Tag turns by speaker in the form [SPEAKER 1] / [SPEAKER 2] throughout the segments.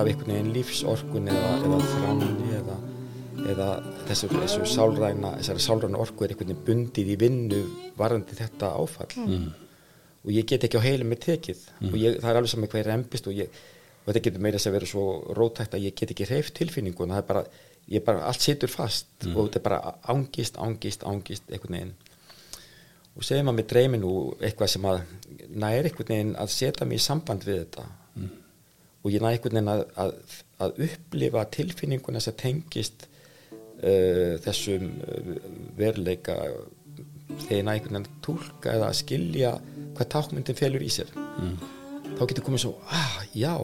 [SPEAKER 1] af einhvern veginn lífsorkun eða, eða eða þessu, þessu sálræna þessari sálræna orku er einhvern veginn bundið í vinnu varðandi þetta áfall. Og ég get ekki á heilum með tekið. Og ég, það er alveg saman hvað ég rempist og, ég, og þetta getur meira að vera svo rótækt að ég get ekki hreift tilfinningun það er bara, ég bara, allt situr fast. Og þetta er bara ángist, ángist, ángist einhvern veginn. Og segjum að mér dreymi nú eitthvað sem að næri einhvern veginn að setja mig í samband við þetta. Og ég næri einhvern veginn að, að, að upplifa tilfinninguna sem tengist uh, þessum uh, veruleika næri einhvern veginn að tólka eða að skilja hvað tákmyndin felur í sér. Þá getur komið svo, ah, já.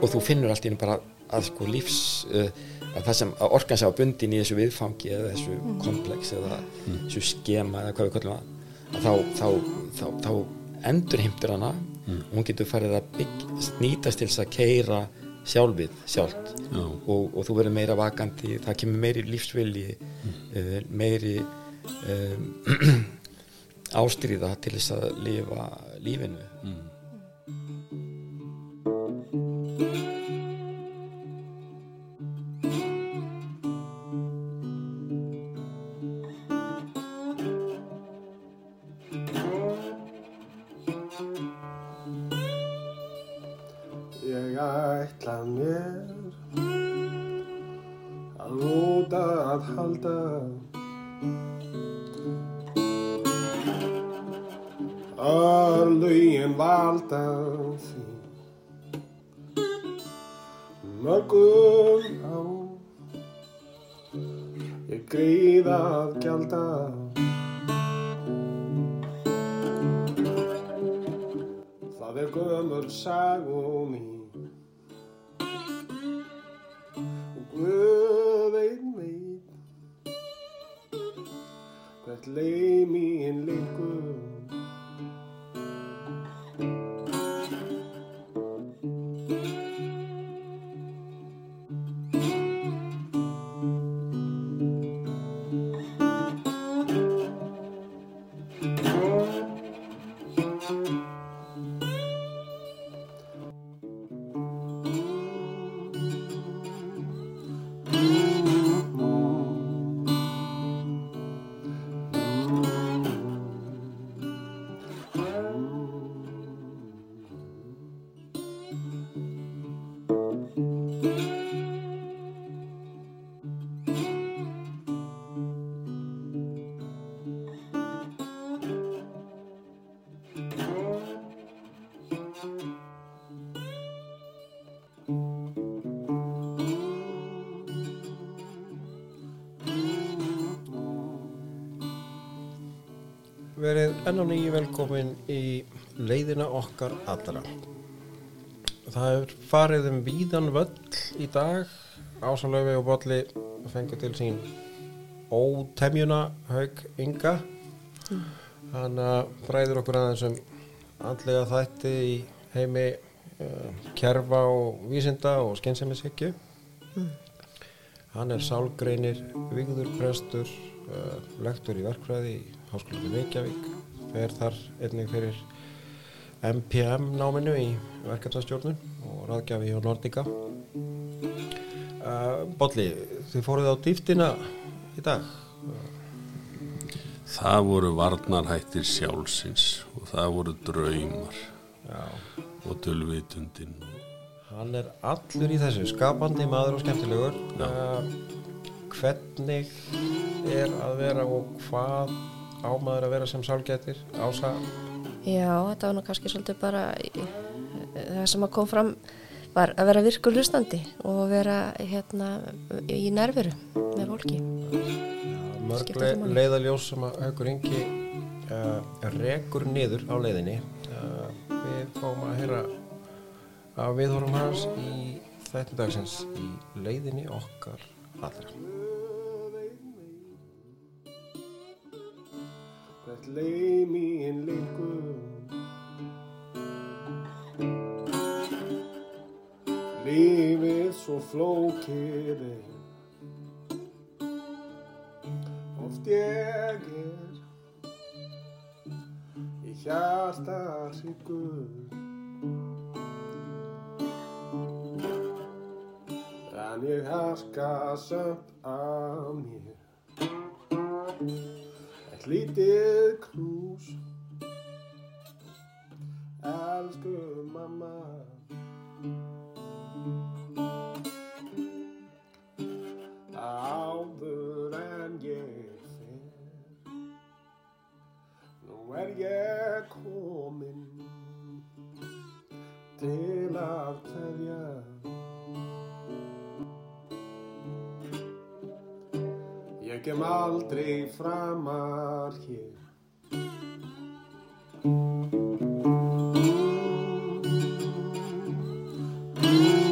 [SPEAKER 1] Og þú finnur allt í einu bara að sko lífs uh, að það sem að orkan var bundin í þessu viðfangi eða þessu komplex eða þessu skema eða hvað við kallum að þá, þá, þá, þá endur heimtur hana og hún getur farið að bygg, snýtast til þess að keira sjálfið sjálft.
[SPEAKER 2] Já.
[SPEAKER 1] og, og þú verður meira vakandi það kemur meiri lífsvilji uh, meiri um, ástríða til þess að lifa lífinu.
[SPEAKER 3] Ég að halda að lögin valda því. Mörgum á. Ég gríð að gjalda. Það er gömur sagum mín og Guð hvert leið mín liggur
[SPEAKER 4] enn á nýju velkomin í leiðina okkar allra. Það er farið um víðan völl í dag. Ásalöfi og Bolli fengur til sín ótemjuna haug ynga. Hann uh, fræður okkur aðeins um andlega þætti í heimi uh, kerfa og vísinda og skynsemiðshyggju. Hann er sálgreinir, vigður prestur, uh, lektor í verkfræði í Háskólanum í Reykjavík, fer þar einnig fyrir MPM náminu í verkefnastjórnun og ráðgjafi hjá Nordica. Uh, Bolli, þið fóruð á dýftina í dag.
[SPEAKER 2] Það voru varnarhættir sjálfsins og það voru draumar
[SPEAKER 4] Já.
[SPEAKER 2] og tölvitundin.
[SPEAKER 4] Hann er allur í þessu, skapandi maður og skemmtilegur. Uh, hvernig er að vera og hvað ámaður að vera sem sálgættir? Ása,
[SPEAKER 5] Já, þetta var nú kannski svolítið bara það sem að kom fram var að vera virkur hlustandi og vera hérna í nærveru með fólki.
[SPEAKER 4] mörg leiðaljós sem að Haukur Ingi uh, rekur niður á leiðinni. Uh, við fáum að heyra að við vorum hans í þættu dagsins í leiðinni okkar allra.
[SPEAKER 3] Sætt leið mín líkum Lífið svo flókið er. Oft ég er Í hjarta hryggur En ég harka samt af mér lítið knús. Elsku mamma. Áður en ég fer Nú er ég komin Til að kveðja Ég kem aldrei framar hér er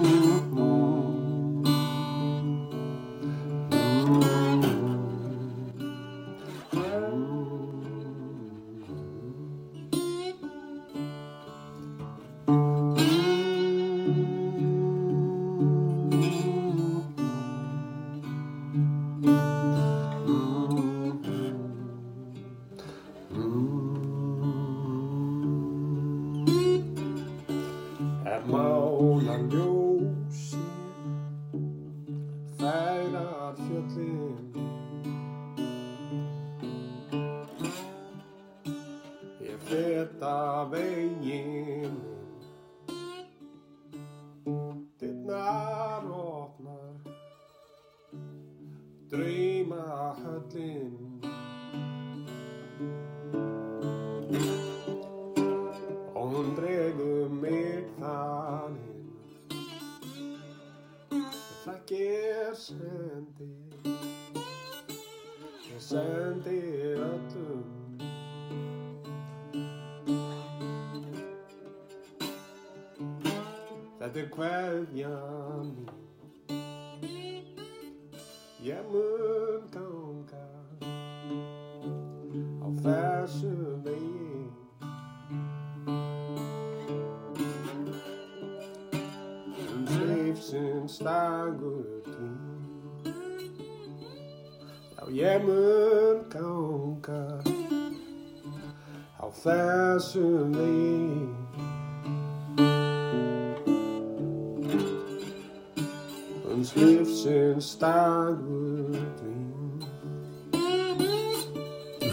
[SPEAKER 3] þetta er hverja mín ég mun ganga á þessu vegi um lífsins dagur tíð. Já, ég mun ganga á þessum vegi.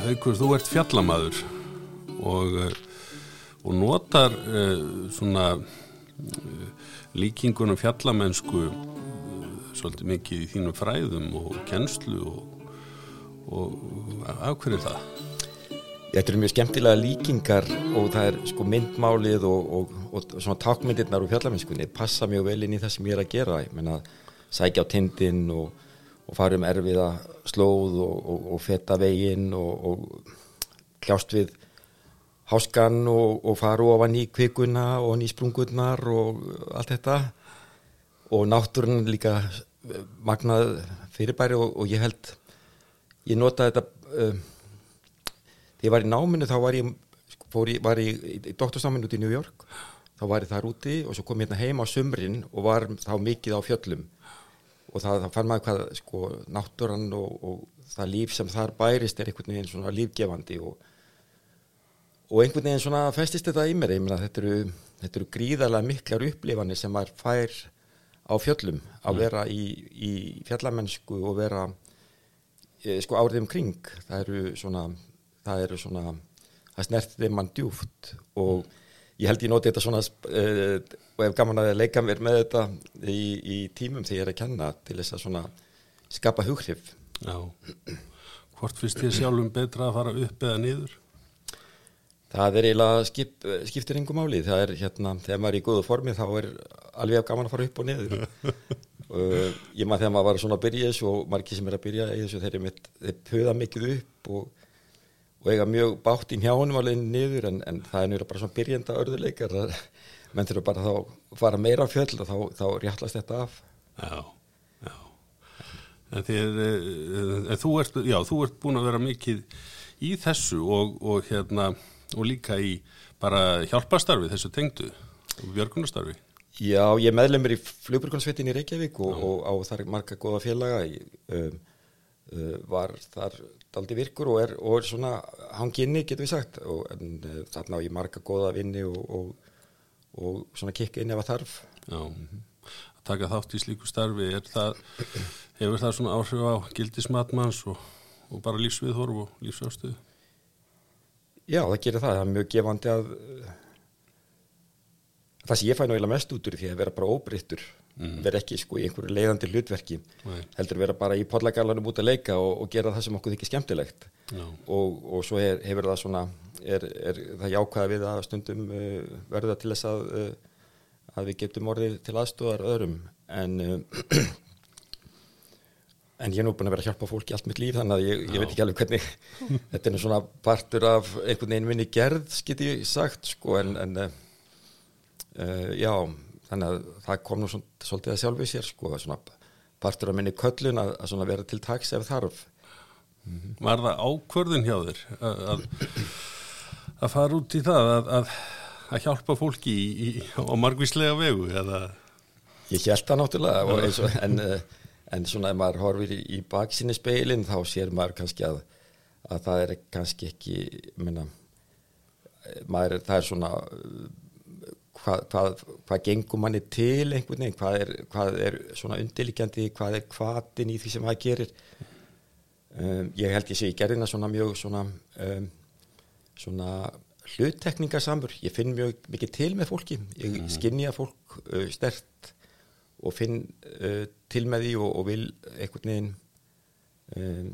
[SPEAKER 2] Haukur, þú ert fjallamaður og, eh, og notar uh, svona uh, líkingunum fjallamensku uh, svolítið mikið í þínum fræðum og kennslu og, og er það?
[SPEAKER 1] Þetta eru mjög skemmtilega líkingar og það er sko myndmálið og, og, og svona tákmyndirnar úr fjallamennskunni passa mjög vel inn í það sem ég er að gera ég menna sækja á tindin og, og fara um erfiða slóð og, og feta veginn og kljást við háskan og fara ofan í kvikuna og ný sprungurnar og allt þetta. Og náttúrun líka eh, magnað fyrirbæri og ég held ég nota þetta uh, þegar ég var í náminu þá var ég, sko, fór ég var ég í, í doktorsnáminu út í New York. Þá var ég þar úti og svo kom ég hérna heim á sumrin og var þá mikið á fjöllum og það, það fann maður hvað sko náttúran og, og það líf sem þar bærist er einhvern veginn svona lífgefandi og, og einhvern veginn svona festist þetta í mér, ég meina þetta eru, þetta eru gríðarlega miklar upplifanir sem maður fær á fjöllum að vera í, í fjallamennsku og vera e, sko árið um kring það eru svona það eru svona, það snertið mann djúft og ég held ég noti þetta svona uh, og hef gaman að leika mér með þetta í, í tímum þegar ég er að kenna til þess að svona skapa hughrif.
[SPEAKER 2] Já, hvort finnst þér sjálfum betra að fara upp eða niður?
[SPEAKER 1] Það er eiginlega skip, skiptir engum máli, það er hérna þegar maður er í góðu formi þá er alveg gaman að fara upp og niður. Uh, ég maður þegar maður var svona að byrja þessu og margir sem er að byrja þessu þeir, mitt, þeir puða mikið upp og og eiga mjög bátt í njánum alveg niður en, en það er nýra bara svona byrjenda örðuleikar að menn þurfa bara þá að fara meira á fjöll og þá, þá réttlast þetta af.
[SPEAKER 2] Já, já. En, þér, en þú, ert, já, þú ert búin að vera mikið í þessu og, og hérna og líka í bara hjálpastarfi þessu tengdu björgunastarfi
[SPEAKER 1] Já, ég meðlemur í flugbjörgunsveitin í Reykjavík og, og á þar marga góða félaga. Ég, um, uh, var þar daldi virkur og er, og er svona hanginni, getur við sagt. Og, en uh, þarna á ég marga góða vinni og, og, og svona kikka inn ef að þarf.
[SPEAKER 2] Já, að taka þátt í slíku starfi er það, hefur það svona áhrif á gildismatmanns og, og bara lífsviðhorf og lífsástöðu
[SPEAKER 1] Já, það gerir það, það er mjög gefandi að það sem ég fæ náðilega mest út úr því að vera bara óbreyttur vera ekki sko í einhverju leiðandi hlutverki
[SPEAKER 2] Nei.
[SPEAKER 1] heldur vera bara í podlagarlanum út að leika og, og gera það sem okkur þykir skemmtilegt. Og, og svo er, hefur það svona er, er það jákvæða við að stundum uh, verða til þess að uh, að við getum orðið til aðstóðar öðrum. En uh, en ég er nú búin að vera að hjálpa fólki allt mitt líf þannig að ég, ég veit ekki alveg hvernig þetta er svona partur af einhvern veginn minni gerð get ég sagt sko en, en uh, já þannig að það kom nú svolítið að sjálfi sér sko svona partur af minni köllun að, að vera til taks ef þarf.
[SPEAKER 2] Var það ákvörðun hjá þér að, að, að fara út í það að, að, að hjálpa fólki í, í, á margvíslega vegu eða?
[SPEAKER 1] Ég held það náttúrulega og en, eh, en svona ef maður horfir í, í baksinni speilin þá sér maður kannski að, að það er kannski ekki, ég meina, maður, það er svona, eh, hvað, hvað, hvað gengur manni til einhvern veginn, hvað er, hvað er svona undirlikjandi, hvað er hvatin í því sem maður gerir. Um, ég held ég sé í gerðina svona mjög svona, um, svona hluttekningasamur, ég finn mjög mikið til með fólki, ég mm. skinja fólk uh, stert og finn uh, til með því og, og vil einhvern veginn um,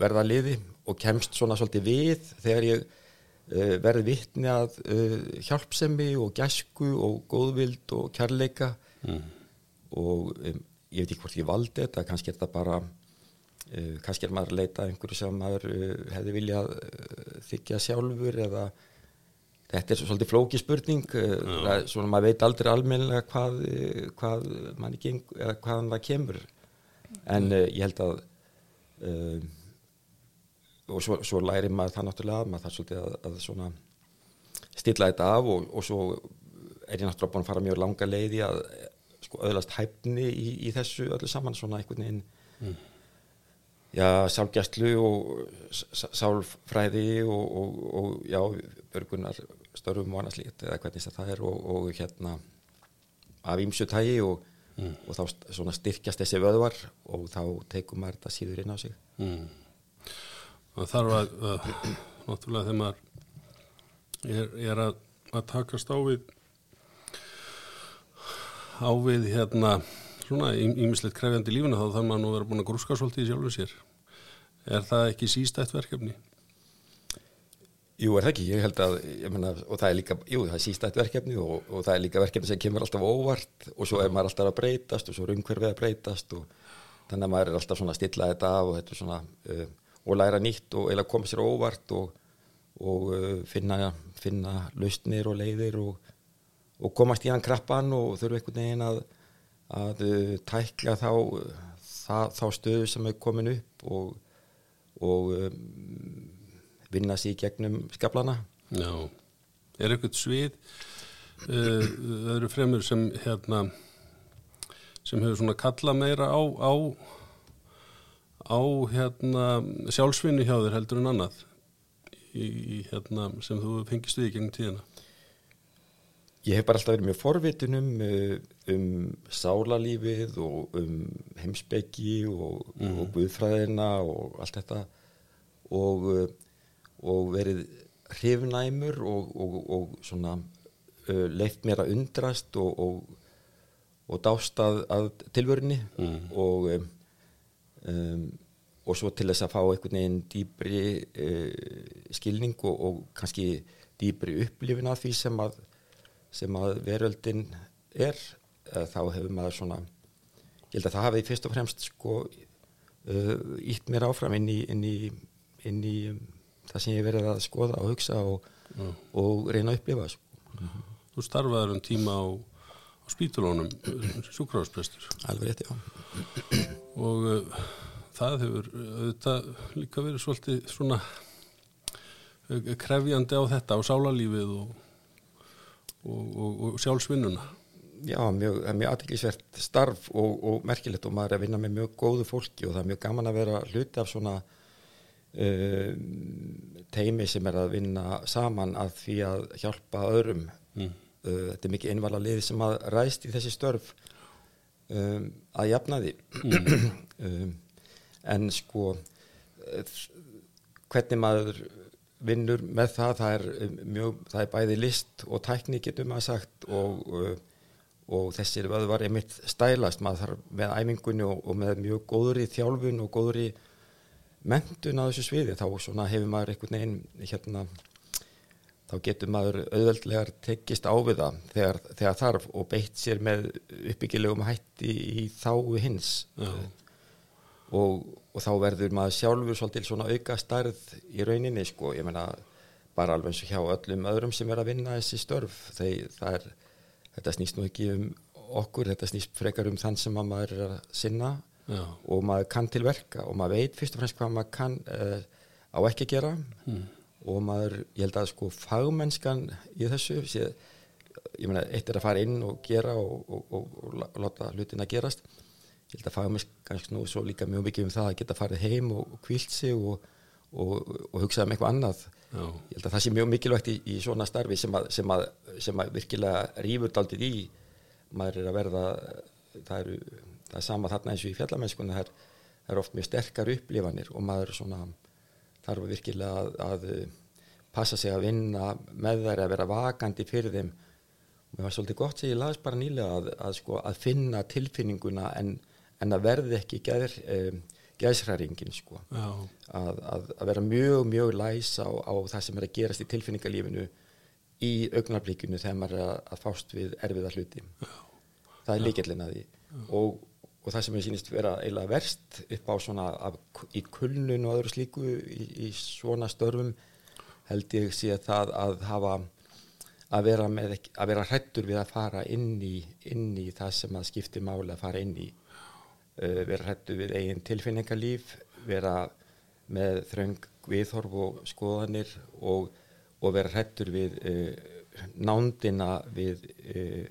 [SPEAKER 1] verða liði og kemst svona svolítið við þegar ég verði vittni að uh, hjálpsemi og gæsku og góðvild og kærleika. Og um, ég veit ekki hvort ég valdi þetta, kannski er þetta bara uh, kannski er maður að leita einhverju sem maður uh, hefði viljað uh, þykja sjálfur eða þetta er svo svolítið flóki spurning það svona maður veit aldrei almennilega hvað, hvað manni geng eða hvaðan það kemur. En uh, ég held að uh, og svo, svo læri maður það náttúrulega maður það svolítið að, að svona stilla þetta af og, og svo er ég náttúrulega búin að fara mjög langa leiði að sko öðlast hæfni í, í þessu öllu saman svona einhvern veginn já, sálgjastlu og sálfræði og, og, og já, börgunar störfum og annað slíkt eða hvernig það er og, og hérna af ímsu tægi og, og þá svona styrkjast þessi vöðvar og þá tekum maður þetta síður inn á sig.
[SPEAKER 2] Mm. Það þarf að, að náttúrulega þegar maður er, er að, að takast á við á við hérna svona ímislegt krefjandi lífuna þá þarf maður nú að vera búin að grúska svolítið í sjálfu sér er það ekki sístætt verkefni?
[SPEAKER 1] Jú, er það ekki, ég held að, ég meina, og það er líka, jú, það er sístætt verkefni og, og það er líka verkefni sem kemur alltaf óvart og svo er maður alltaf að breytast og svo er umhverfið að breytast og þannig að maður er alltaf svona að stilla þetta af og þetta er svona, uh, og læra nýtt og eða koma sér óvart og, og uh, finna, finna lausnir og leiðir og, og komast í hann krappan og þurfa einhvern veginn að, að uh, tækla þá, það, þá stöðu sem er komin upp og, og um, vinna sér í gegnum skaplana
[SPEAKER 2] Já, er eitthvað svið uh, öðru fremur sem hérna sem hefur svona kalla meira á á, á hérna sjálfsvinni hjá þér heldur en annað í, hérna sem þú fengist við í gegnum tíðina?
[SPEAKER 1] Ég hef bara alltaf verið mjög forvitin um, uh, um sálarlífið og um heimsbyggi og, og guðfræðina og allt þetta. Og, uh, og verið hrifnæmur og, og, og svona uh, leift mér að undrast og, og, og dást að, að tilvörinni og um, um, og svo til þess að fá einhvern veginn dýbri uh, skilning og, og kannski dýbri upplifin af því sem að sem að veröldin er uh, þá hefur maður svona ég held að það hafi fyrst og fremst sko uh, ítt mér áfram inn í, inn í, inn í um, það sem ég verið að skoða og hugsa og, og reyna að upplifa sko.
[SPEAKER 2] Þú starfaður um tíma á, á spítulónum sjúkrafsprestur
[SPEAKER 1] alveg rétt, já
[SPEAKER 2] og uh, það hefur auðvitað líka verið svolítið svona eh, krefjandi á þetta, á sálarlífið og, og, og, og sjálfsvinnuna.
[SPEAKER 1] Já, mjög, er mjög aðtiklisvert starf og, og merkilegt og maður er að vinna með mjög góðu fólki og það er mjög gaman að vera hluti af svona uh, teimi sem er að vinna saman að því að hjálpa öðrum.
[SPEAKER 2] Mm.
[SPEAKER 1] Uh, þetta er mikið einvala liði sem að ræst í þessi störf um, að jafna því. um, en sko, uh, hvernig maður vinnur með það, það er, um, mjög, það er bæði list og tækni getur maður sagt og uh, og þessir vöðvar er mitt stælast maður þarf með æfingunni og, og með mjög góðri þjálfun og góðri mentun á þessu sviði þá hefur maður einhvern veginn hérna þá getur maður auðveldlegar tekist á við það þegar, þegar þarf og beitt sér með uppbyggilegum hætti í þáu hins. Og, og þá verður maður sjálfur svolítil svona auka starð í rauninni sko, ég menna bara alveg eins og hjá öllum öðrum sem er að vinna þessi störf. Þeir, það er þetta snýst nú ekki um okkur, þetta snýst frekar um þann sem maður er að sinna
[SPEAKER 2] Já.
[SPEAKER 1] og maður kann til verka. Og maður veit fyrst og fremst hvað maður kann uh, á ekki að gera.
[SPEAKER 2] Mm.
[SPEAKER 1] Og maður, ég held að sko fagmennskan í þessu sé, ég meina, eitt er að fara inn og gera og, og, og, og láta hlutina gerast. Ég held að fagmennskan nú svo líka mjög mikið um það að geta farið heim og kvílt sig og, og, og hugsað um eitthvað annað.
[SPEAKER 2] Já.
[SPEAKER 1] ég held að það sé mjög mikilvægt í, í svona starfi sem að, sem að, sem að virkilega rífur daldið í. Maður er að verða það, eru, það er sama þarna eins og í fjallamennskuna það er, það er oft mjög sterkar upplifanir og maður svona þarf virkilega að, að passa sig að vinna með þær að vera vakandi fyrir þeim. Mér var svolítið gott sem ég las bara nýlega að, að, sko, að finna tilfinninguna en, en að verði ekki geð, um, geðsræringin sko.
[SPEAKER 2] Já.
[SPEAKER 1] að, að, að vera mjög, mjög læs á, á það sem er að gerast í tilfinningalífinu í augnarblikinu þegar maður er að, að fást við erfiða hluti. Það er líkjallin að því. Og, og það sem ég sýnist vera eiginlega verst upp á svona af, í kulnun og öðru slíku í, í svona störfum held ég sé það að hafa að vera, með, að vera hrættur við að fara inn í, inn í það sem að skipti máli að fara inn í. Uh, vera hrættur við eigin tilfinningarlíf vera með þröng viðhorf og skoðanir og, og vera hrættur við uh, nándina við uh,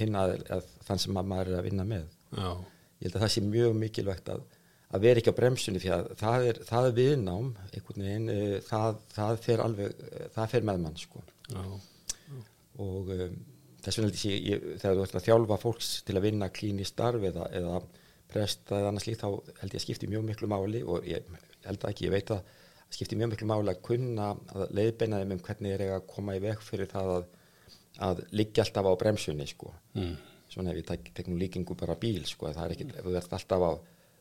[SPEAKER 1] hinn að, að þann sem að maður er að vinna með
[SPEAKER 2] Já.
[SPEAKER 1] ég held að það sé mjög mikilvægt að, að vera ekki á bremsunni því að það er, það er viðnám einhvern veginn, uh, það, það fer alveg uh, það fer með mann sko
[SPEAKER 2] Já.
[SPEAKER 1] og um, þess vegna held ég, ég þegar þú ert að þjálfa fólks til að vinna klíni starf eða, eða presta eða annars líkt þá held ég að skipti mjög miklu máli og ég held að ekki, ég veit að skipti mjög miklu máli að kunna að leiðbeina þeim um hvernig er að koma í veg fyrir það að, að liggja alltaf á bremsunni sko
[SPEAKER 2] Mm.
[SPEAKER 1] Svona ef ég tek, tek nú líkingu bara bíl sko, það er ekkit, ef þú ert alltaf á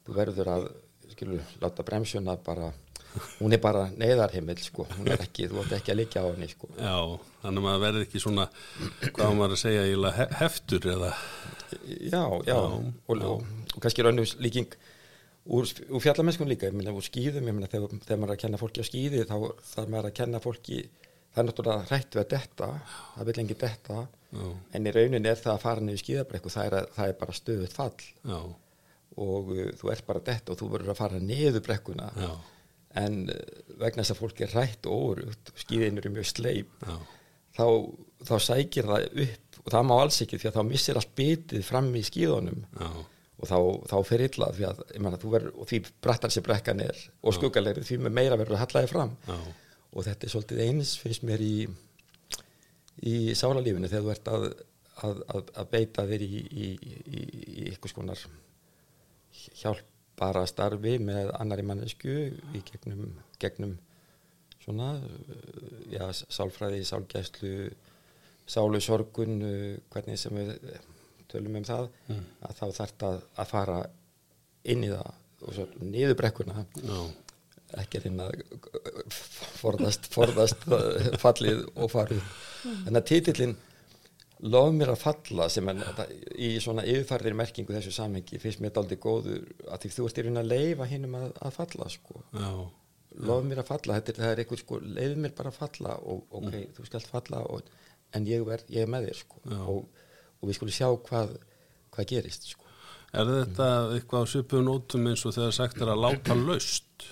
[SPEAKER 1] þú verður að, skilur, láta bremsuna bara, hún er bara neyðarheimil sko, hún er ekki, þú ert ekki að liggja á henni sko.
[SPEAKER 2] Já, þannig að maður verði ekki svona, hvað maður að segja, he- heftur eða,
[SPEAKER 1] Já, já, og, og, og kannski er önnur líking úr, úr fjallamennskun líka, ég meina úr skýðum, ég meina þegar, þegar maður er að kenna fólki á skýði þá þarf maður að kenna fólki, það er náttúrulega hrætt við að detta, það vil engi detta,
[SPEAKER 2] Já.
[SPEAKER 1] en í rauninni er það að fara niður skýðabrekku, það er, að, það er bara stöðut fall.
[SPEAKER 2] Já,
[SPEAKER 1] og uh, þú ert bara detta og þú verður að fara niður brekkuna,
[SPEAKER 2] já,
[SPEAKER 1] en uh, vegna þess að fólk er hrætt og órugt, skýðin eru mjög sleip, þá, þá sækir það upp og það má alls ekki því að þá missir allt bitið fram í skíðunum. Og þá, þá fer illa því að þú verður, og því brattar sér brekkan er og skuggalegri því með meira verður að hallaði fram.
[SPEAKER 2] Já,
[SPEAKER 1] og þetta er svolítið eins finnst mér í í sálarlífinu þegar þú ert að, að, að, að beita þér í, í, í, í eitthvað skonar hjálpara starfi með annari mannesku í gegnum, gegnum svona já, sálfræði, sálgæslu sálu sorgun hvernig sem við tölum um það að þá þarf að, að fara inn í það og svo niður brekkuna.
[SPEAKER 2] Já,
[SPEAKER 1] ekki að reyna að forðast, forðast fallið og farið. Þannig að titillin lof mér að falla sem en í svona yfirfærðir merkingu þessu samhengi finnst mér daldi góður að því þú ert í raun að leifa hinnum að, að falla sko.
[SPEAKER 2] Já,
[SPEAKER 1] lof mér að falla, þetta er, það er eitthvað sko leið mér bara að falla og ok, þú skalt falla og, en ég, ver, ég er með þér sko.
[SPEAKER 2] Já.
[SPEAKER 1] og, og við skulum sjá hvað hvað gerist sko.
[SPEAKER 2] Er þetta eitthvað á svipuðu nótum eins og þegar sagt er að láta laust?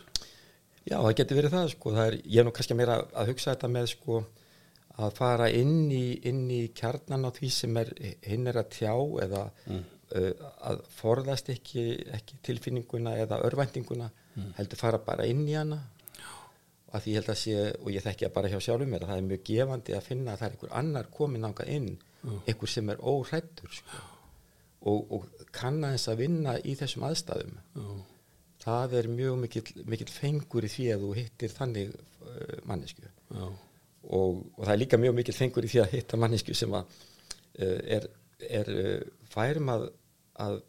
[SPEAKER 1] Já, það getur verið það sko, það er, ég er nú kannski meira að hugsa þetta með sko að fara inn í, inn í kjarnan á því sem er, hinn er að tjá eða uh, að forðast ekki, ekki tilfinninguna eða örvæntinguna, heldur fara bara inn í hana. Að því ég held að sé, og ég þekki að bara hjá sjálfum mér að það er mjög gefandi að finna að það er einhver annar komin ángað inn, einhver sem er óhrættur sko. Og, og kann aðeins að vinna í þessum aðstæðum það er mjög mikill, mikill fengur í því að þú hittir þannig uh, mannesku og, og það er líka mjög mikill fengur í því að hitta mannesku sem að uh, er, er uh, færum að, að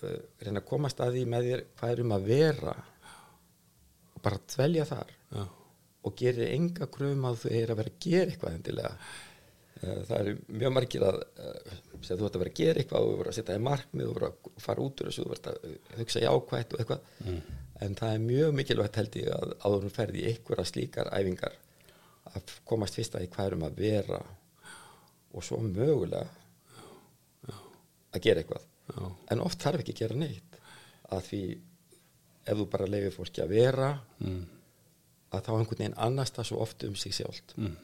[SPEAKER 1] reyna að komast að því með þér færum að vera og bara dvelja þar
[SPEAKER 2] já,
[SPEAKER 1] og gerir enga krum að þú er að vera að gera eitthvað endilega. Eh, það eru mjög margir að eh, þú ert að vera að gera eitthvað og þú verður að setja í markmið og verður að fara út úr þessu þú verður að eh, hugsa jákvætt og eitthvað. En það er mjög mikilvægt held ég að áður hún ferði í einhverja slíkar æfingar að komast fyrst að í hvað erum að vera og svo mögulega að gera eitthvað.
[SPEAKER 2] Já,
[SPEAKER 1] en oft þarf ekki að gera neitt að því ef þú bara leifir fólki að vera
[SPEAKER 2] mm,
[SPEAKER 1] að þá einhvern veginn annast það svo oft um sig sjálft.
[SPEAKER 2] Mm,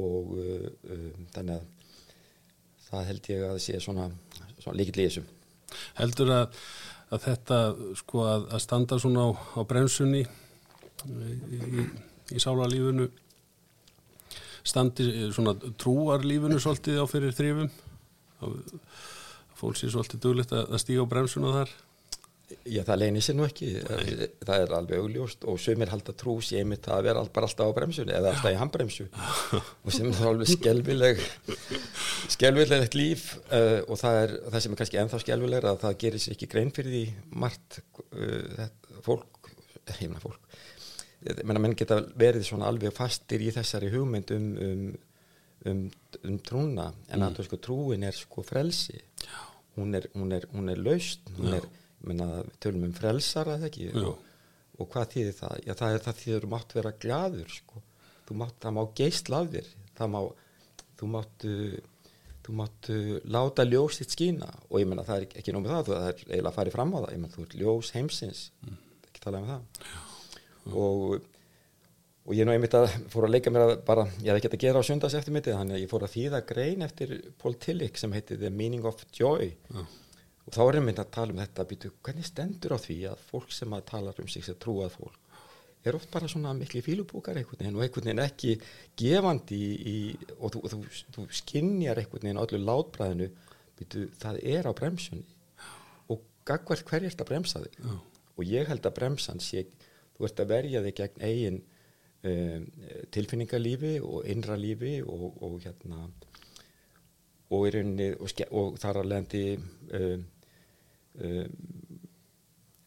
[SPEAKER 1] og uh, um, þannig að það held ég að sé svona, svona líkill í þessum
[SPEAKER 2] heldur að, að þetta sko að, að standa svona á, á bremsunni í, í, í sálarlífinu standi svona trúarlífinu svolítið á fyrir þrifum fólk sé svolítið duglegt að, að stíga á bremsuna þar
[SPEAKER 1] Já, það leynir sér nú ekki, það er alveg augljóst og sömur halda trú sé einmitt að vera bara alltaf á bremsunni eða alltaf í handbremsu. Og sem er alveg skelvileg skelvilegt líf uh, og það er það sem er kannski ennþá skelvilegra að það gerir sér ekki grein fyrir því margt uh, fólk, ég meina fólk. Ég meina menn geta verið svona alveg fastir í þessari hugmynd um, um, um, um trúna. En að sko, trúin er sko frelsi. Hún er, hún er, hún er laust hún er menna, við tölum um frelsara eða ekki?
[SPEAKER 2] Já.
[SPEAKER 1] og, og hvað þýðir það? Já, það er það þýður þú mátt vera gladur sko. þú mátt, það má geistla af þér. Það má, þú máttu þú máttu láta ljós þitt skína. Og ég menna það er ekki nóg með það það er eiginlega að fara fram á það. Ég menna þú ert ljós heimsins. Ekki tala um það. Og og ég nú einmitt að fór að leika mér að bara, ég hef ekki að gera á sundags eftir mitt þannig að ég fór að þýða grein eftir Paul Tillich sem heitir The Meaning of Joy.
[SPEAKER 2] Já.
[SPEAKER 1] Og þá er einmitt að tala um þetta býtu, hvernig stendur á því að fólk sem að talar um sig sem trúað fólk er oft bara svona mikli fílubúkar einhvern veginn og einhvern veginn ekki gefandi í, í, og þú, þú, þú skinjar einhvern veginn öllu látbræðinu býtu, það er á bremsunni og gagvart hverju ert að bremsa þig
[SPEAKER 2] Já.
[SPEAKER 1] og ég held að bremsan sé þú ert að verja þig gegn eigin um, tilfinningalífi og innra lífi og, og hérna og og, og þar að lendi um,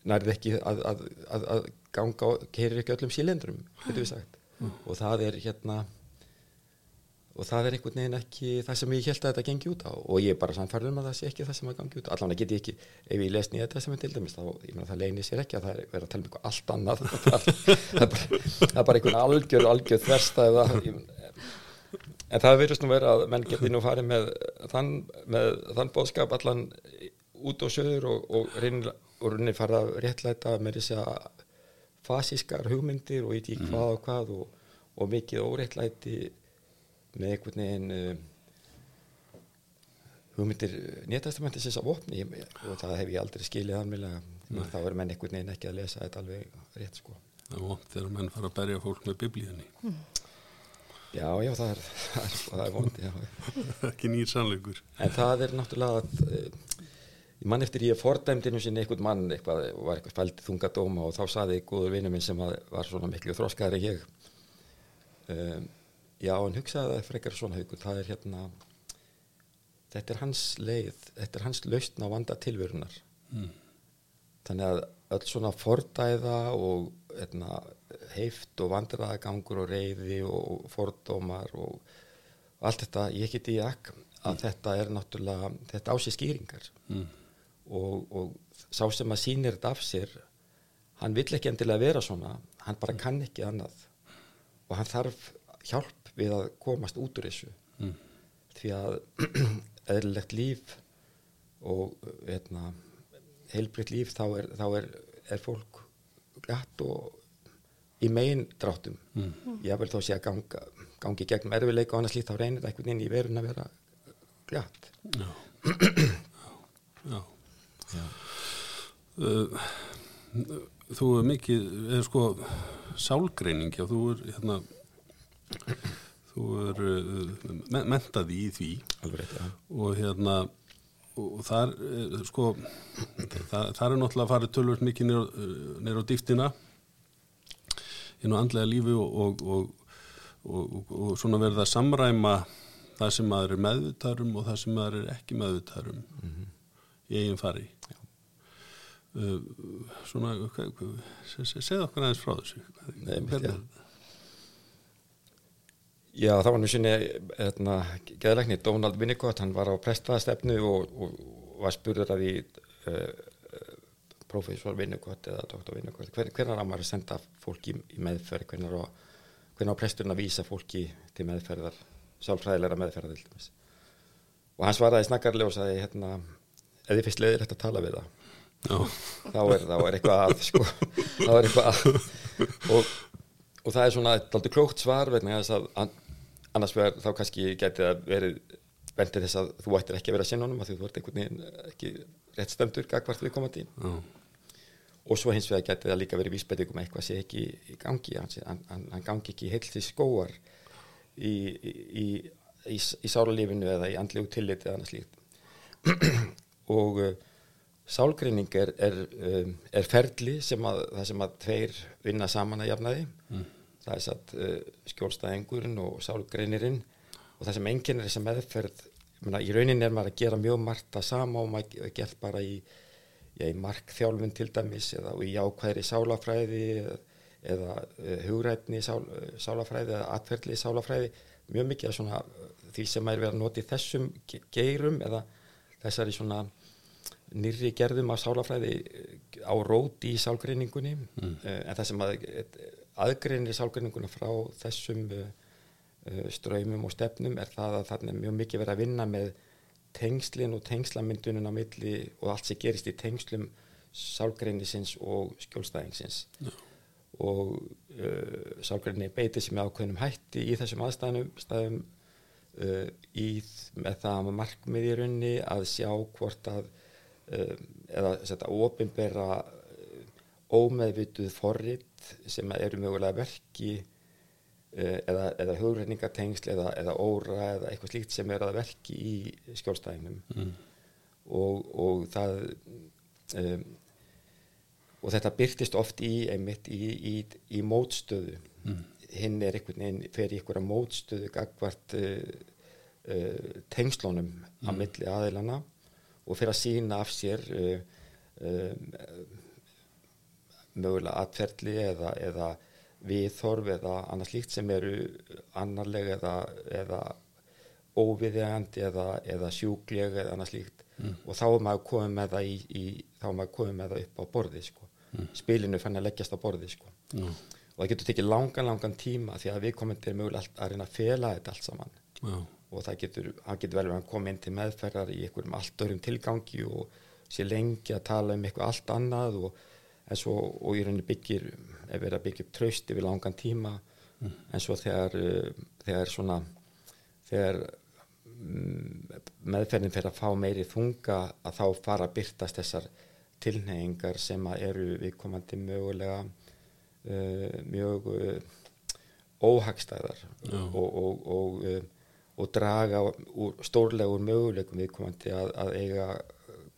[SPEAKER 1] nærði ekki að, að, að, að ganga keirir ekki öllum sílendrum og það er hérna og það er einhvern veginn ekki það sem ég held að þetta gengi út á. Og ég er bara samfærður um að það sé ekki það sem að gangi út á. Allan get ég ekki, ef ég les nýja þetta sem er til dæmis þá, ég meina það leynir sér ekki að það er verið að tala um eitthvað allt annað. Það er, það bara, það bara einhvern algjör, algjör þversta eða, en það verðist nú vera að menn geti nú farið með þann, með þann bóðskap allan út og söður og, og reynir og reynir fara að réttlæta með þess að fasískar hugmyndir og ít í hvað og hvað og, og mikið óréttlæti með einhvern veginn uh, hugmyndir nýjastamentisins á vopni. Ég- og það hef ég aldrei skilið alveg þá er menn einhvern veginn ekki að lesa þetta alveg rétt sko.
[SPEAKER 2] Það er vont þegar menn fara að berja fólk með biblíðinni
[SPEAKER 1] já, já, það er, það er, það er vond já.
[SPEAKER 2] ekki nýr sannleikur.
[SPEAKER 1] En það er náttúrulega að, uh, ég mann eftir ég fordæmdinu sinni einhvern mann eitthvað, var eitthvað fælt þungadóma og þá saði góður vinnu minn sem var svona miklu þróskaðar en ég um, já, en hugsaði það frekar svona haugur, það er hérna þetta er hans leið þetta er hans lausn á vanda tilverunar
[SPEAKER 2] mm.
[SPEAKER 1] þannig að öll svona fordæða og hérna, heift og vandræðagangur og reyði og fordómar og, og allt þetta, ég get í akk að þetta er náttúrulega þetta á sér skýringar
[SPEAKER 2] Mm.
[SPEAKER 1] Og, og sá sem að sýnir þetta af sér hann vill ekki endilega vera svona hann bara kann ekki annað og hann þarf hjálp við að komast út úr þessu
[SPEAKER 2] Mm.
[SPEAKER 1] því að eðlilegt líf og hérna, heilbritt líf þá er, þá er, er fólk glatt og í megin dráttum mm. ég vil þó sé að ganga, gangi gegnum erfileika og annars lít þá reynir það einhvern veginn í verun að vera glatt
[SPEAKER 2] Já. Já. Já. Uh, þú er mikið, eða sko, sálgreining, já, þú er, hérna, þú er uh, me- menntaði í því.
[SPEAKER 1] Alveg já.
[SPEAKER 2] og hérna, og þar, uh, sko, það, þar er náttúrulega farið tölvöld mikið neyra á dýftina inn á andlega lífi og, og, og, og, og svona verða að samræma það sem maður er meðvitaðum og það sem maður er ekki meðvitaðum í eigin fari. uh, svona hvað- hvað- se- se- segðu okkur aðeins frá þessu
[SPEAKER 1] Nei,
[SPEAKER 2] Hvernig
[SPEAKER 1] já. það var nú sinni hérna, geðlækni Donald Winnicott, hann var á prestaðastefnu og, og, var spurður að því uh, professor Winnicott eða doktor Winnicott, hver, hvernig á maður að senda fólki í, í meðferð, hvernig á, presturinn að vísa fólki til meðferðar, sálfræðilega meðferðar. Og hann svaraði snakkarlega og sagði, hérna, ef þið fyrst leiðir þetta að tala við það, þá er, þá er eitthvað að sko, þá er eitthvað að. Og, og það er svona aldrei klókt svar vegna þess að an, annars vegar þá kannski geti það verið vendið þess að þú ættir ekki að vera honum að þú ert einhvern veginn ekki rétt stemdur gagvart við komandi og svo hins vegar geti það líka verið vísbendingum að eitthvað sé ekki í gangi hann, hann, hann, gangi ekki heilt til skóar í, í, í, í, í sáralífinu eða í andlegu tilliti eða annars líkt og uh, sálgreining er, er, um, er ferli sem að, það sem að tveir vinna saman að jafnaði. Það er satt uh, skjólstæðingurinn og sálgreinirinn. Og það sem enginn er þess að meðferð ég meina, í rauninni er maður að gera mjög margt að sama og maður er gert bara í, í markþjálfun til dæmis eða í ákvæðri sálafræði eða, uh, hugrætni sál, uh, sálafræði eða atferðli sálafræði. Mjög mikið af uh, því sem er verið að nota í þessum ge- geirum eða þessari svona nýrri gerðum af sálafræði eh, á rót í sálgreiningunni mm. en það sem að, aðgreinir sálgreininguna frá þessum ströymum og stefnum er það að þarna er mjög mikið verið að vinna með tengslin og tengslamyndunum á milli og allt sem gerist í tengslum sálgreinisins og skjólstæðingsins
[SPEAKER 2] Já.
[SPEAKER 1] og uh, sálgreininni beitir sem með ákveðnum hætti í þessum aðstæðum stæðum, uh, í, með það að markmið í raunni að sjá hvort að eða setja ofinbera ómeðvituð forrit sem eru mögulega verki uh, eða, eða hugreiningatengsl eða, eða óra eða eitthvað slíkt sem er að verki í skjólstæðinum mm. og, og það um, og þetta byrtist oft í einmitt í, í, í mótstöðu. Hinn er einhvern veginn fer í einhverja mótstöðu gagvart uh, uh, tengslunum á milli aðilana og fyrir að sína af sér uh, um, mögulega atferðli eða, eða viðhorf eða annars líkt sem eru annarlega eða, eða óviðegandi eða, eða sjúklega eða annars líkt og þá er maður komið með það í, í komið með það upp á borði sko. spilinu fann að leggjast á borði sko.
[SPEAKER 2] já,
[SPEAKER 1] og það getur tekið langan langan tíma því að við komum til mögulega að reyna að fela þetta allt saman og það getur, getur vel verið að koma inn til meðferðar í einhverjum allt öðrum tilgangi og sé lengi að tala um eitthvað allt annað og, en svo, og í rauninni byggir er verið að byggja upp tröst yfir langan tíma en svo þegar uh, þegar svona þegar mm, meðferðin fyrir að fá meiri þunga að þá fara að byrtast þessar tilneyingar sem að eru viðkomandi mögulega uh, mjög uh, óhagstæðar
[SPEAKER 2] Já.
[SPEAKER 1] og, og, og, og draga úr stórlega úr möguleikum viðkomandi að, að eiga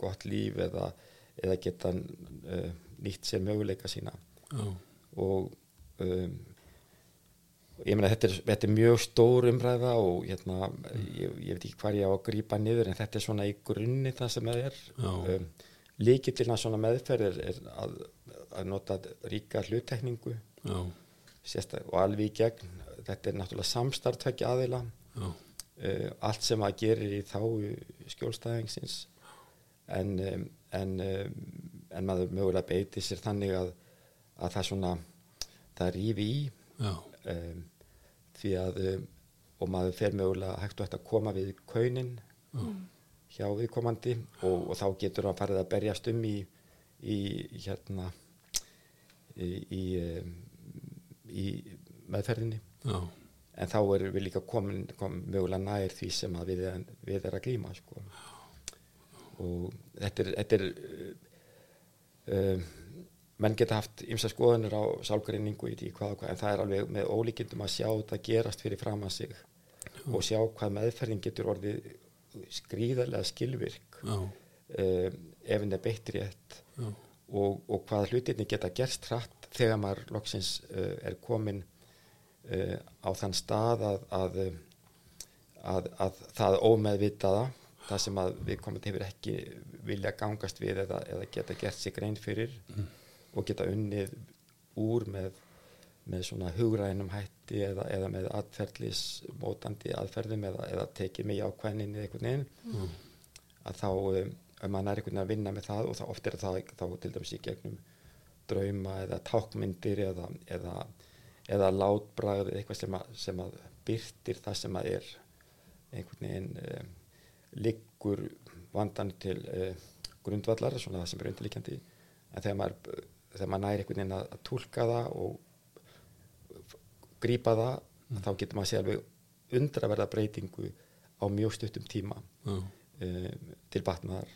[SPEAKER 1] gott líf eða, eða geta uh, nýtt sér möguleika sína.
[SPEAKER 2] Já,
[SPEAKER 1] og um, ég meina þetta þetta er mjög stór umræða og hérna, ég, ég veit ekki hvað ég á að grípa niður en þetta er svona í grunni það sem það er.
[SPEAKER 2] Já.
[SPEAKER 1] um, líkillina svona meðferð er, að, að nota ríka hluttekningu
[SPEAKER 2] já,
[SPEAKER 1] sérstak, og alveg í gegn. Þetta er náttúrulega samstartækja aðila.
[SPEAKER 2] Já,
[SPEAKER 1] uh, allt sem að gerir í þá skjólstæðingsins. En, um, en, um, en maður mögulega beiti sér þannig að, að það svona það rífi í.
[SPEAKER 2] Já,
[SPEAKER 1] um, því að og maður fer mögulega hægt og hægt að koma við kaunin hjá viðkomandi og, og þá getur hann farið að berjast um í, í hérna í, í í meðferðinni.
[SPEAKER 2] Já,
[SPEAKER 1] en þá erum við líka komin, komin mögulega nær því sem við, við er að glíma sko. og þetta er, þetta er uh, um, menn geta haft ymsa skoðunur á sálgreiningu í því hvað og hvað en það er alveg með ólíkindum að sjá þetta gerast fyrir fram að sig og sjá hvað meðferðin getur orðið skrýðarlega skilvirk
[SPEAKER 2] já,
[SPEAKER 1] um, ef henni er beitt rétt
[SPEAKER 2] já,
[SPEAKER 1] og, og hvað hlutinni geta gerst hratt þegar maður loksins uh, er komin uh, á þann stað að, að, að, að það ómeðvitaða það sem að við komum hefur ekki vilja gangast við eða, eða geta gert sig grein fyrir og geta unnið úr með, með svona hugrænum hætti eða, eða með atferðlis mótandi aðferðum eða, eða tekið mig ákvæðninni eða einhvern veginn að þá um, ef maður er einhvern veginn að vinna með það og þá oft er það þá til dæmis í gegnum drauma eða tákmyndir eða, eða, eða látbragð eða eitthvað sem að, sem að byrtir það sem að er einhvern veginn um, liggur vandan til uh, grundvallar, svona það sem er undirlikjandi en þegar maður, þegar maður næri einhvern veginn að, tólka það og grípa það þá getur maður sér alveg undraverða breytingu á mjög stuttum tíma
[SPEAKER 2] já,
[SPEAKER 1] um, til batnaðar.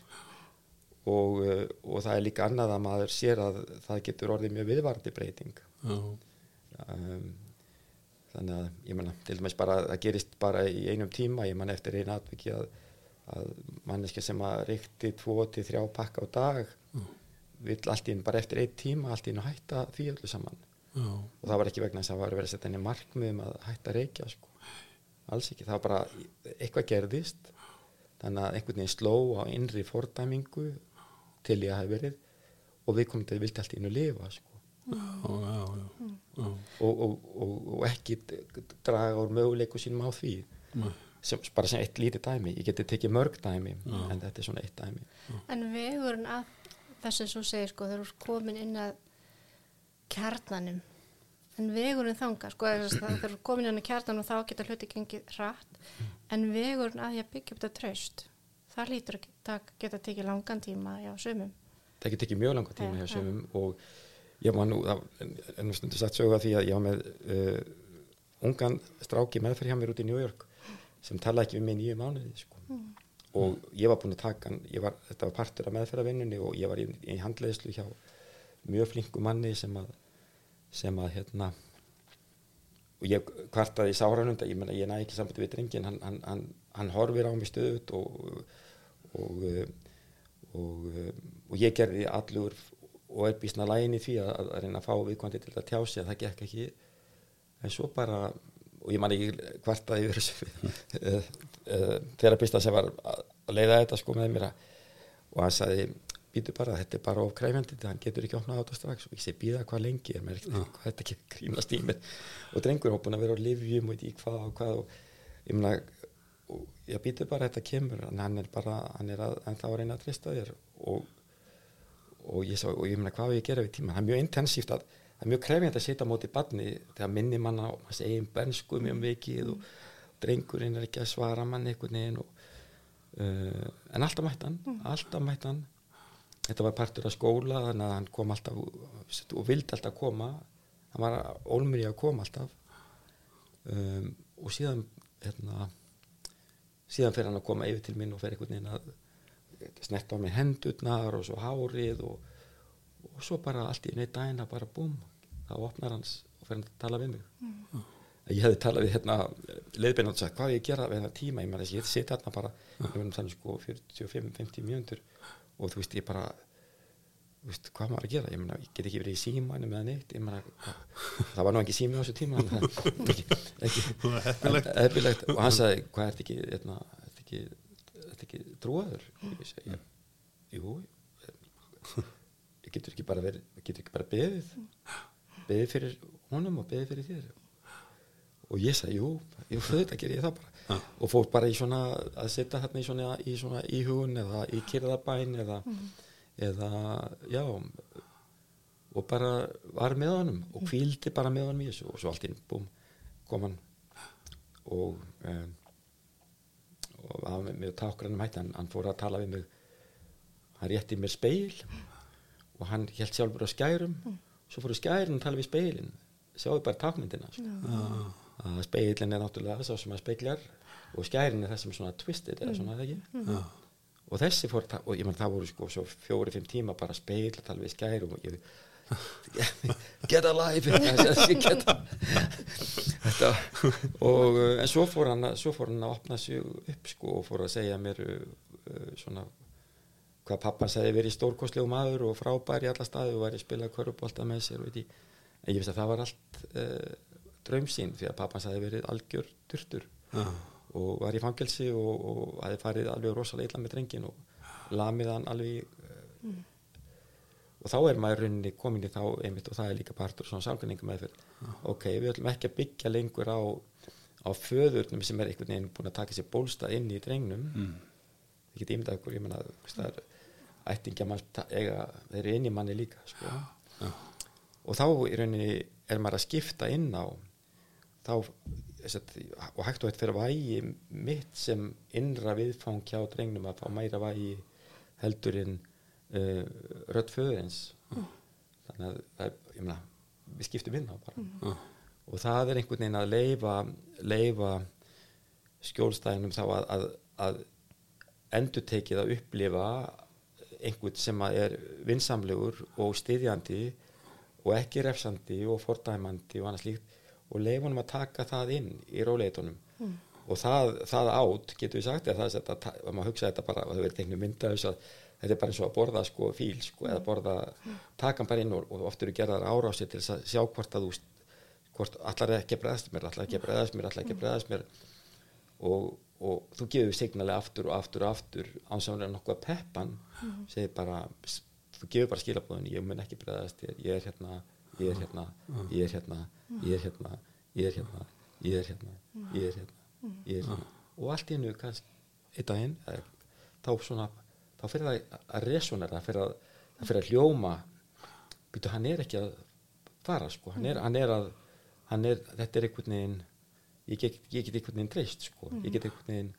[SPEAKER 1] Og, og það er líka annað að maður sér að það getur orðið mjög viðvarandi breyting.
[SPEAKER 2] Já,
[SPEAKER 1] um, þannig að ég menna til dæmis bara það gerist bara í einum tíma ég man eftir einu atviki að, að manneski sem að reykti tvo til þrjá pakka á dag vill allt í einu bara eftir einn tíma allt í einu hætta því öllu saman.
[SPEAKER 2] Já,
[SPEAKER 1] og það var ekki vegna þess að það var verið að setja henni markmiðum að hætta að reykja sko. alls ekki, það var bara eitthvað gerðist. Þannig að einhvern veginn sló á innri fordæmingu til ég hafi verið. Og við komum til að vildi allt í einu lifa sko.
[SPEAKER 2] Já, já, já, já,
[SPEAKER 1] og, og, og, og ekki draga úr möguleiku sínum á því. Sem, bara sem eitt lítið dæmi. Ég geti tekið mörg dæmi en þetta er svona eitt dæmi.
[SPEAKER 6] En vegurinn að þess að svo segir sko þegar þú ert komin inn að kjarnanum en vegurinn þanga sko þess að þegar þú ert komin inn að kjarnanum þá geta hluti gengið hratt en vegurinn að að byggja upp þetta traust það lítur að geta, geta tekið langan tíma já, sumum.
[SPEAKER 1] Það geti tekið mjög langa tíma
[SPEAKER 6] Já,
[SPEAKER 1] hjá sumum og ég var nú nú stundu satt sögu að því að ég var með uh, ungan stráki meðferð hjá mér út í New York sem talaði ekki við mig nýju mánuði sko. og ég var búin að taka var, þetta var partur af meðferðarvinnunni og ég var í, í handleiðslu hjá mjög flinku manni sem að sem að hérna og ég kvartaði í sáranund ég, ég næ ekki sambandi við drengin hann, hann, hann, hann horfir á mig stöðut og, og, og, eh, og ég gerði allur og er býsna lægin í því að, að reyna að fá viðkvæmdi til að tjá sig að það gekk ekki. En svo bara og ég man ekki kvartaði yfir þessu eh, eh, þerapista sem var að að leiða þetta sko með mér að, og hann sagði býtu bara, þetta er bara of kræfjandi hann getur ekki opnað á þetta strax. Og ég segi býða hvað lengi er mér ekkert, hvað þetta ekki grínast í mér. Og drengur er búin að vera á livjum og ég hvað og hvað og ég meina og ég býtu bara þetta kemur. En hann er bara, hann er að, en þá að reyna að trista þér og, og ég sá, og ég meina hvað á ég að gera við tíma það er mjög intensíft að, það er mjög krefjandi að setja á móti barni þegar minni manna og maður segir bensku mjög mikið og drengurinn er ekki að svara mann einhvern veginn og, uh, en alltaf mætti hann alltaf mætti hann þetta var partur af skóla þannig að hann kom alltaf og vildi alltaf koma. Hann var ólmur í að koma alltaf. Um, og síðan hérna síðan fer hann að koma yfir til mín og fer einhvern veginn að snert á mig hendurnar og svo hárið og, og svo bara allt í neitt dagina bara búm, þá opnar hans og fer hann að tala við mig. Ég hefði talað við hérna leiðbeina og sagt hvað ég gera við hennar tíma? Ég meðan ég seti hérna bara ég verðum þannig sko 45-50 mjöndur og þú veist ég bara þú veist hvað maður að gera? Ég, meina, ég get ekki verið í símanu með neitt ég meina, það var nú ekki sími á þessu tíma það er
[SPEAKER 2] Það heppilegt.
[SPEAKER 1] og hann sagði hvað er þetta ekki hérna, þetta ekki, þetta ekki trúaður? Ég segi jú ég getur ekki bara verið getur ekki bara beðið. Beðið fyrir honum og beðið fyrir þér. Og ég sagði, jú, jú þetta ger ég það bara. Og fór bara í svona að setja hérna í svona, í svona íhugun eða í kyrðabæn eða, eða já og bara var með honum og kvíldi bara með honum í þessu. Og svo allt inn, búm, kom hann. Og um, og það var með tákrannum hætti. Hann, hann fór að tala við mig. Hann rétti mér speil og hann held sjálfur á skærum. Svo fór skærin að tala við speilin sjáðu bara takmyndina sko. að speilin er náttúrulega sá sem að speiklar og skærin er það sem svona twisted eða svona eða ekki?
[SPEAKER 2] Já.
[SPEAKER 1] og þessi fór, og ég menn það voru sko svo fjóri-fimm tíma bara speil að tala við skærum og ég get alive. Get þetta og uh, en svo fór hann að- svo fór hann að opna sig upp sko og fór að segja mér uh, svona hvað pappan segði verið stórkostlegu maður og frábær í alla staði og væri að spila körubólta með sér og veit ég, en ég veist að það var allt uh, draumsýn því að pappan sagði verið algjör turtur
[SPEAKER 2] Já.
[SPEAKER 1] og var í fangelsi og, og hafi farið alveg rosalega illa með drengin og lamið hann alveg uh, og þá er maður í rauninni komin í þá einmitt og það er líka partur svona sálgreininga meðferð ok, við ætlum ekki að byggja lengur á á föðurnum sem er einhvern veginn búin að taka sér bólstað inn í drengnum mm. ég get ímyndað ykkur, ég menna það er ættingja þeir eru inn í manni líka sko.
[SPEAKER 2] Já.
[SPEAKER 1] og þá í rauninni er maður að skipta inn á þá og hægt og hægt fyrir vægi mitt sem innra viðfang hjá drengnum að fá meira vægi heldur uh, rödd föðurins þannig að það er, meina, við skiptum inn á bara.
[SPEAKER 2] Já.
[SPEAKER 1] og það er einhvern veginn að leifa leifa skjólstæðinum þá að, að, að endurtekið að upplifa einhvern sem að er vinsamlegur og styðjandi og ekki refsandi og fordæmandi og annað slíkt og leifunum að taka það inn í róleitunum. Og það, það átt, getur við sagt, eða það er að, að, að maður hugsa þetta bara, og það verður teiknum mynda þess að þetta er bara eins og að borða sko fíl sko, eða borða, taka hann bara inn og, og oft eru gerðar árásir til að sjá hvort að þú hvort allar ekki að bregðast mér, allar ekki að bregðast mér, allar ekki að bregðast mér. Og, og þú gefur signalega aftur og aftur og aftur ánsáðan nokkuð að peppan segir bara, þú gefur bara skilabóðin ég mun ekki ég, ég er hérna ég er hérna, ég er hérna ég er hérna, ég er hérna ég er hérna, ég er hérna ég er hérna, og allt í hennu kannski einn daginn, þá svona þá fyrir það að resonera fyrir að, það fyrir að hljóma. Býtu, hann er ekki að fara sko, hann er, hann er að hann er, þetta er einhvern veginn ég get, ég get einhvern veginn dreist sko, ég get einhvern veginn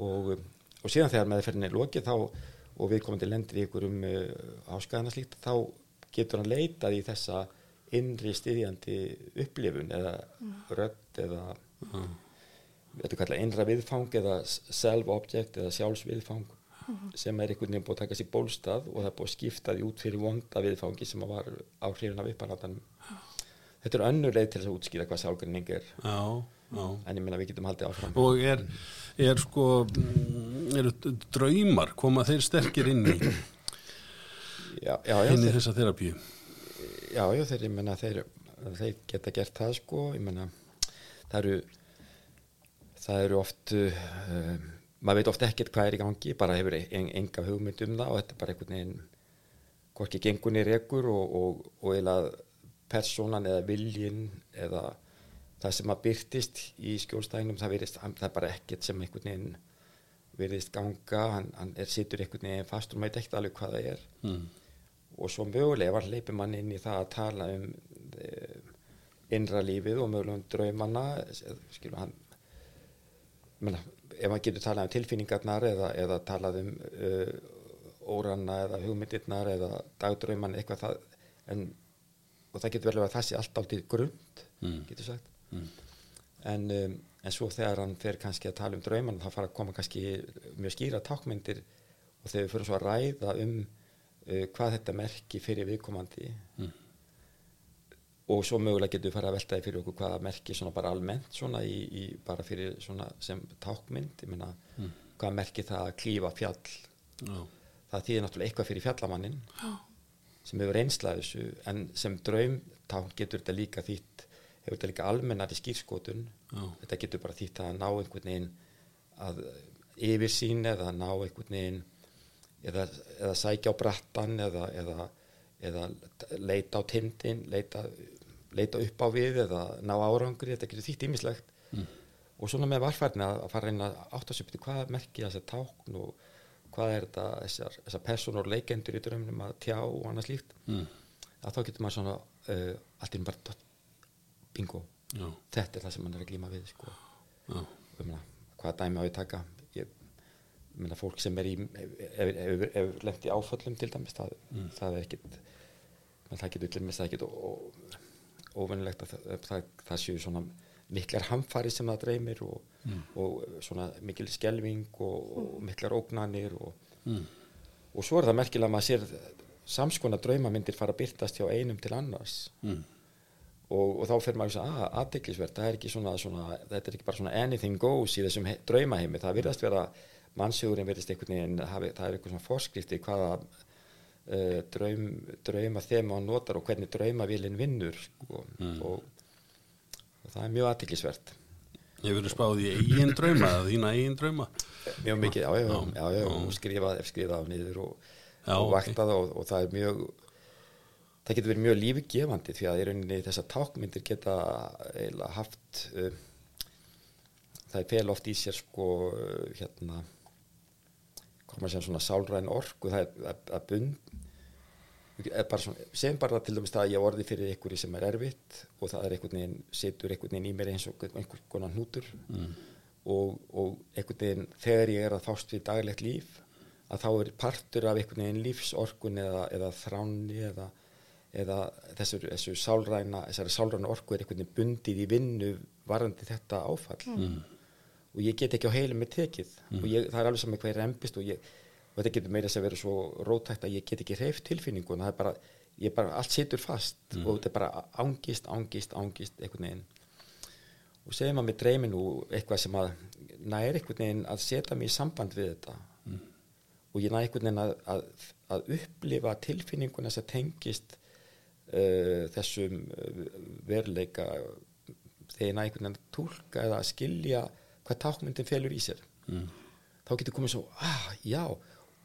[SPEAKER 1] og, um, og síðan þegar meðferðin er lokið þá og við komum til lendir í einhverjum uh, áskæðana slíkt þá getur hann leitað í þessa innri styðjandi upplifun eða rödd eða þetta er kallað innra viðfang eða self-object eða sjálfsviðfang sem er einhvern veginn búið að taka sér bólstað og það er búið að skipta því út fyrir vonda viðfangi sem var á hrifin af upparandanum þetta er önnur leið til þess að útskýra hvað sálgrinning er
[SPEAKER 2] Já, já.
[SPEAKER 1] en ég meina við getum haldið áfram
[SPEAKER 2] Og er, er sko, mm, eru draumar, koma þeir sterkir inn í,
[SPEAKER 1] já, já, já,
[SPEAKER 2] inn í þessa þerapíu?
[SPEAKER 1] já, já, þeir, ég meina, þeir, þeir geta gert það sko ég meina, það eru það eru oft uh, maður veit oft ekkert hvað er í gangi bara hefur en, enga hugmynd um það og þetta er bara einhvern veginn hvorki gengunni rekur og, og, og eða persónan eða viljin eða það sem að byrtist í skjólstæðinum það, virðist, það er bara ekkert sem einhvern veginn virðist ganga hann, hann er, situr einhvern veginn fast og maður veit ekkert alveg hvað það er
[SPEAKER 2] Mm.
[SPEAKER 1] og svo mögulega var hleypir mann inn í það að tala um e, innra lífið og mögulega um draumanna skilur hann menna, ef maður getur talað um tilfinningarnar eða, eða talað um uh, óranna eða hugmyndirnar eða dagdrauman eitthvað það en, og það getur vel að það sé allt áltið grund
[SPEAKER 2] Mm.
[SPEAKER 1] getur sagt en, um, en svo þegar hann fer kannski að tala um drauman þá fara að koma kannski mjög skýra tákmyndir og þegar við fyrir svo að ræða um uh, hvað þetta merki fyrir viðkomandi og svo mögulega getur við fara að veltaði fyrir okkur hvaða merki svona bara almennt svona í, í bara fyrir svona sem tákmynd ég meina hvað merki það að klífa fjall.
[SPEAKER 2] Já,
[SPEAKER 1] það þýðir náttúrulega eitthvað fyrir fjallamannin sem hefur einslað þessu en sem draumtákn getur þetta líka þýtt hefur þetta líka almennari skýrskotun
[SPEAKER 2] Já.
[SPEAKER 1] þetta getur bara þýtt að ná einhvern veginn að yfir sín eða ná einhvern veginn eða, eða sækja á brattan eða, eða, eða leita á tindin leita, leita upp á við eða ná árangri, þetta getur þýtt ímislegt mm. og svona með varfærni að fara inn að átta sig upp hvað merkja þessar tákn og hvað er þetta þessar, þessar personur leikendur í drömnum að tjá og annað slíkt.
[SPEAKER 2] Mm.
[SPEAKER 1] að þá getur maður svona uh, allt í einu bara bingo,
[SPEAKER 2] já,
[SPEAKER 1] þetta er það sem maður er að glíma við sko. meina, hvaða dæmi á ég taka? Ég meina fólk sem er í ef, ef, ef lent í áföllum til dæmis það, það er ekkit það getur til dæmis það getur og, óvinnilegt að það, það, það séu svona miklar hamfari sem það dreymir og, og svona mikil skelving og, og miklar ógnanir og, og svo er það merkilega að maður sér samskona draumamyndir fara að byrtast hjá einum til annars.
[SPEAKER 2] Mm.
[SPEAKER 1] og, og þá fer maður að að aðdeklisvert, það er ekki svona, svona þetta er ekki bara svona anything goes í þessum he- draumaheimi, það virðast vera mannshugurinn virðist einhvern veginn, hafi, það er eitthvað svona forskrifti hvaða uh, draum, drauma þema hann notar og hvernig draumavélinn vinnur sko, og, og það er mjög aðdeklisvert
[SPEAKER 2] Ég verið spáð í eigin drauma, eða þína eigin drauma.
[SPEAKER 1] mjög mikið, já, já, já,
[SPEAKER 2] Já,
[SPEAKER 1] og skrifað, skrifað á niður og, og vaktað og, og það er mjög það getur verið mjög lífugefandi því að í rauninni þessar tákmyndir geta eiginlega haft uh, það er fel oft í sér sko uh, hérna koma sem svona sálræn orku það er að, bund bara svona, sem bara til dæmis það að ég orði fyrir einhverju sem er erfitt og það er einhvern veginn, situr einhvern veginn í mér eins og einhvern konar hnútur. Og, og einhvern veginn þegar ég er að fást við daglegt líf að þá er partur af einhvern veginn lífsorkun eða, eða þráni eða, eða þessur, þessur sálræna sálræna orku er einhvern veginn bundið í vinnu varandi þetta áfall. Og ég get ekki á heilum með tekið. Og ég, það er alveg saman ég rempist og, ég, og þetta getur meira þess að vera svo rótækt að ég get ekki hreift tilfinningun það er bara, ég bara, allt situr fast. Og þetta er bara ángist, ángist, ángist einhvern veginn. Og segjum að mér dreymi nú eitthvað sem að næri einhvern veginn að setja mig í samband við þetta. Og ég næri einhvern veginn að, að, að upplifa tilfinninguna sem tengist uh, þessum uh, veruleika. Þegar ég næri einhvern veginn að tólka eða að skilja hvað tákmyndin felur í sér. Mm. þá getur komið svo, ah, já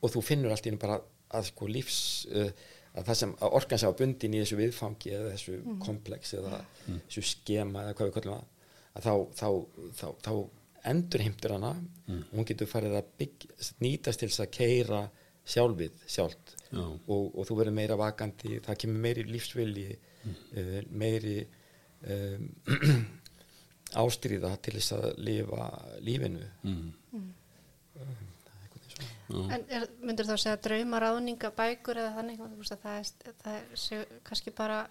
[SPEAKER 1] og þú finnur allt í einu bara að sko lífs uh, að það sem að orkan var bundin í þessu viðfangi eða þessu komplex eða þessu skema eða hvað við kallum það að þá, þá, þá, þá endurheimtur hana og hún getur farið að bygg, nýtast til þess að keira sjálfið sjálft.
[SPEAKER 2] Já.
[SPEAKER 1] og, og þú verður meira vakandi það kemur meiri lífsvilji uh, meiri um, ástríða til þess að lifa lífinu.
[SPEAKER 2] Mm.
[SPEAKER 6] En er, myndur þá að segja draumaráðninga bækur eða þannig? Veist að það er, það er sé, kannski bara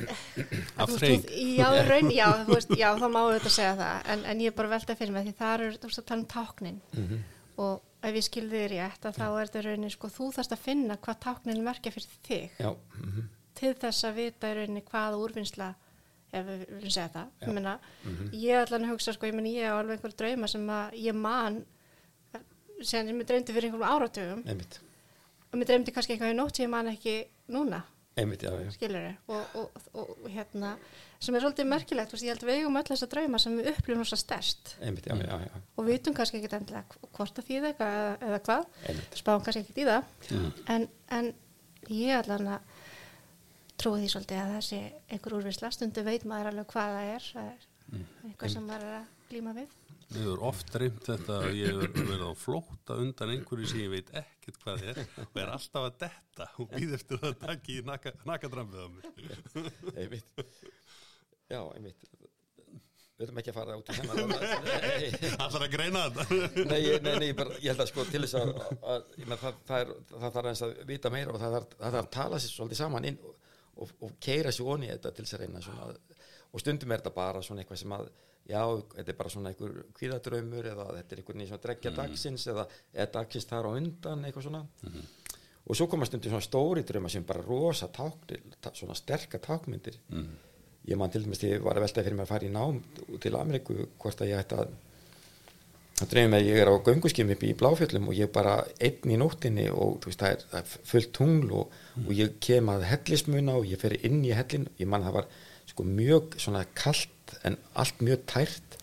[SPEAKER 2] þreyng.
[SPEAKER 6] þú- Já, raun, já, veist, já, þá má auðvitað segja það. En, en ég er bara að velta fyrir mig því það eru, þú veist að tala um táknin. Og ef ég skilði þér rétt að þá er þetta raunin sko, þú þarfst að finna hvað táknin merkja fyrir þig.
[SPEAKER 1] Mm
[SPEAKER 6] til þess að vita í rauninni hvaða úrvinnsla ef við viljum segja það. Ég, meina, ég er allan að hugsa sko, ég, meina, ég á alveg einhver drauma sem að ég man sem ég dreymdi fyrir einhverjum áratugum.
[SPEAKER 1] Einmitt.
[SPEAKER 6] Og mér dreymdi kannski eitthvað í nótt sem ég man ekki núna.
[SPEAKER 1] Einmitt, já, já,
[SPEAKER 6] skilur og, og, og, og hérna sem er svolítið merkilegt, veist, ég held að við eigum öll þessa drauma sem við upplifum svo stærst
[SPEAKER 1] einmitt, já, já,
[SPEAKER 6] og við vitum kannski ekkit endilega hvort að þýða eitthvað eða, eða hvað, spáum kannski ekkit í það. En, en ég allan að trúi því svolítið að þessi einhver úrvisla, stundu veit maður alveg hvað það er, það er eitthvað sem maður er að glíma við
[SPEAKER 2] Ég hefur oft reymt þetta að ég hefur verið á flótta undan einhverju sem ég veit ekkert hvað er og er alltaf að detta og býð eftir það að taka í naka, nakadrampið á mér.
[SPEAKER 1] einmitt já, einmitt við höfum ekki að fara út í hennar nei,
[SPEAKER 2] Allar að greina þetta.
[SPEAKER 1] nei, nei, nei, ég bara, ég held að sko til þess að, að með, það, það, er, það þarf aðeins að vita meira og það þarf, að tala sér svolítið saman inn og, og, og keira sér onni þetta til þess að reyna svona, og stundum er þetta bara svona eitthvað sem að já, þetta er bara svona einhver kvíðadraumur eða þetta er einhvern veginn svona dregja dagsins eða, eða dagsins þar á undan eitthvað svona. Og svo koma stundum svona stóri drauma sem bara rosa táknir, svona sterka tákmyndir. Ég man til dæmis ég var að velta fyrir mér að fara í nám til Ameríku hvort að ég ætti að það dreifum að ég er á gönguskim upp í Bláfjöllum og ég er bara einn í nóttinni og veist það er, það er fullt tungl og, og ég kem að hellismuna og ég fer inn í hellin ég man það var sko mjög svona kalt en allt mjög tært.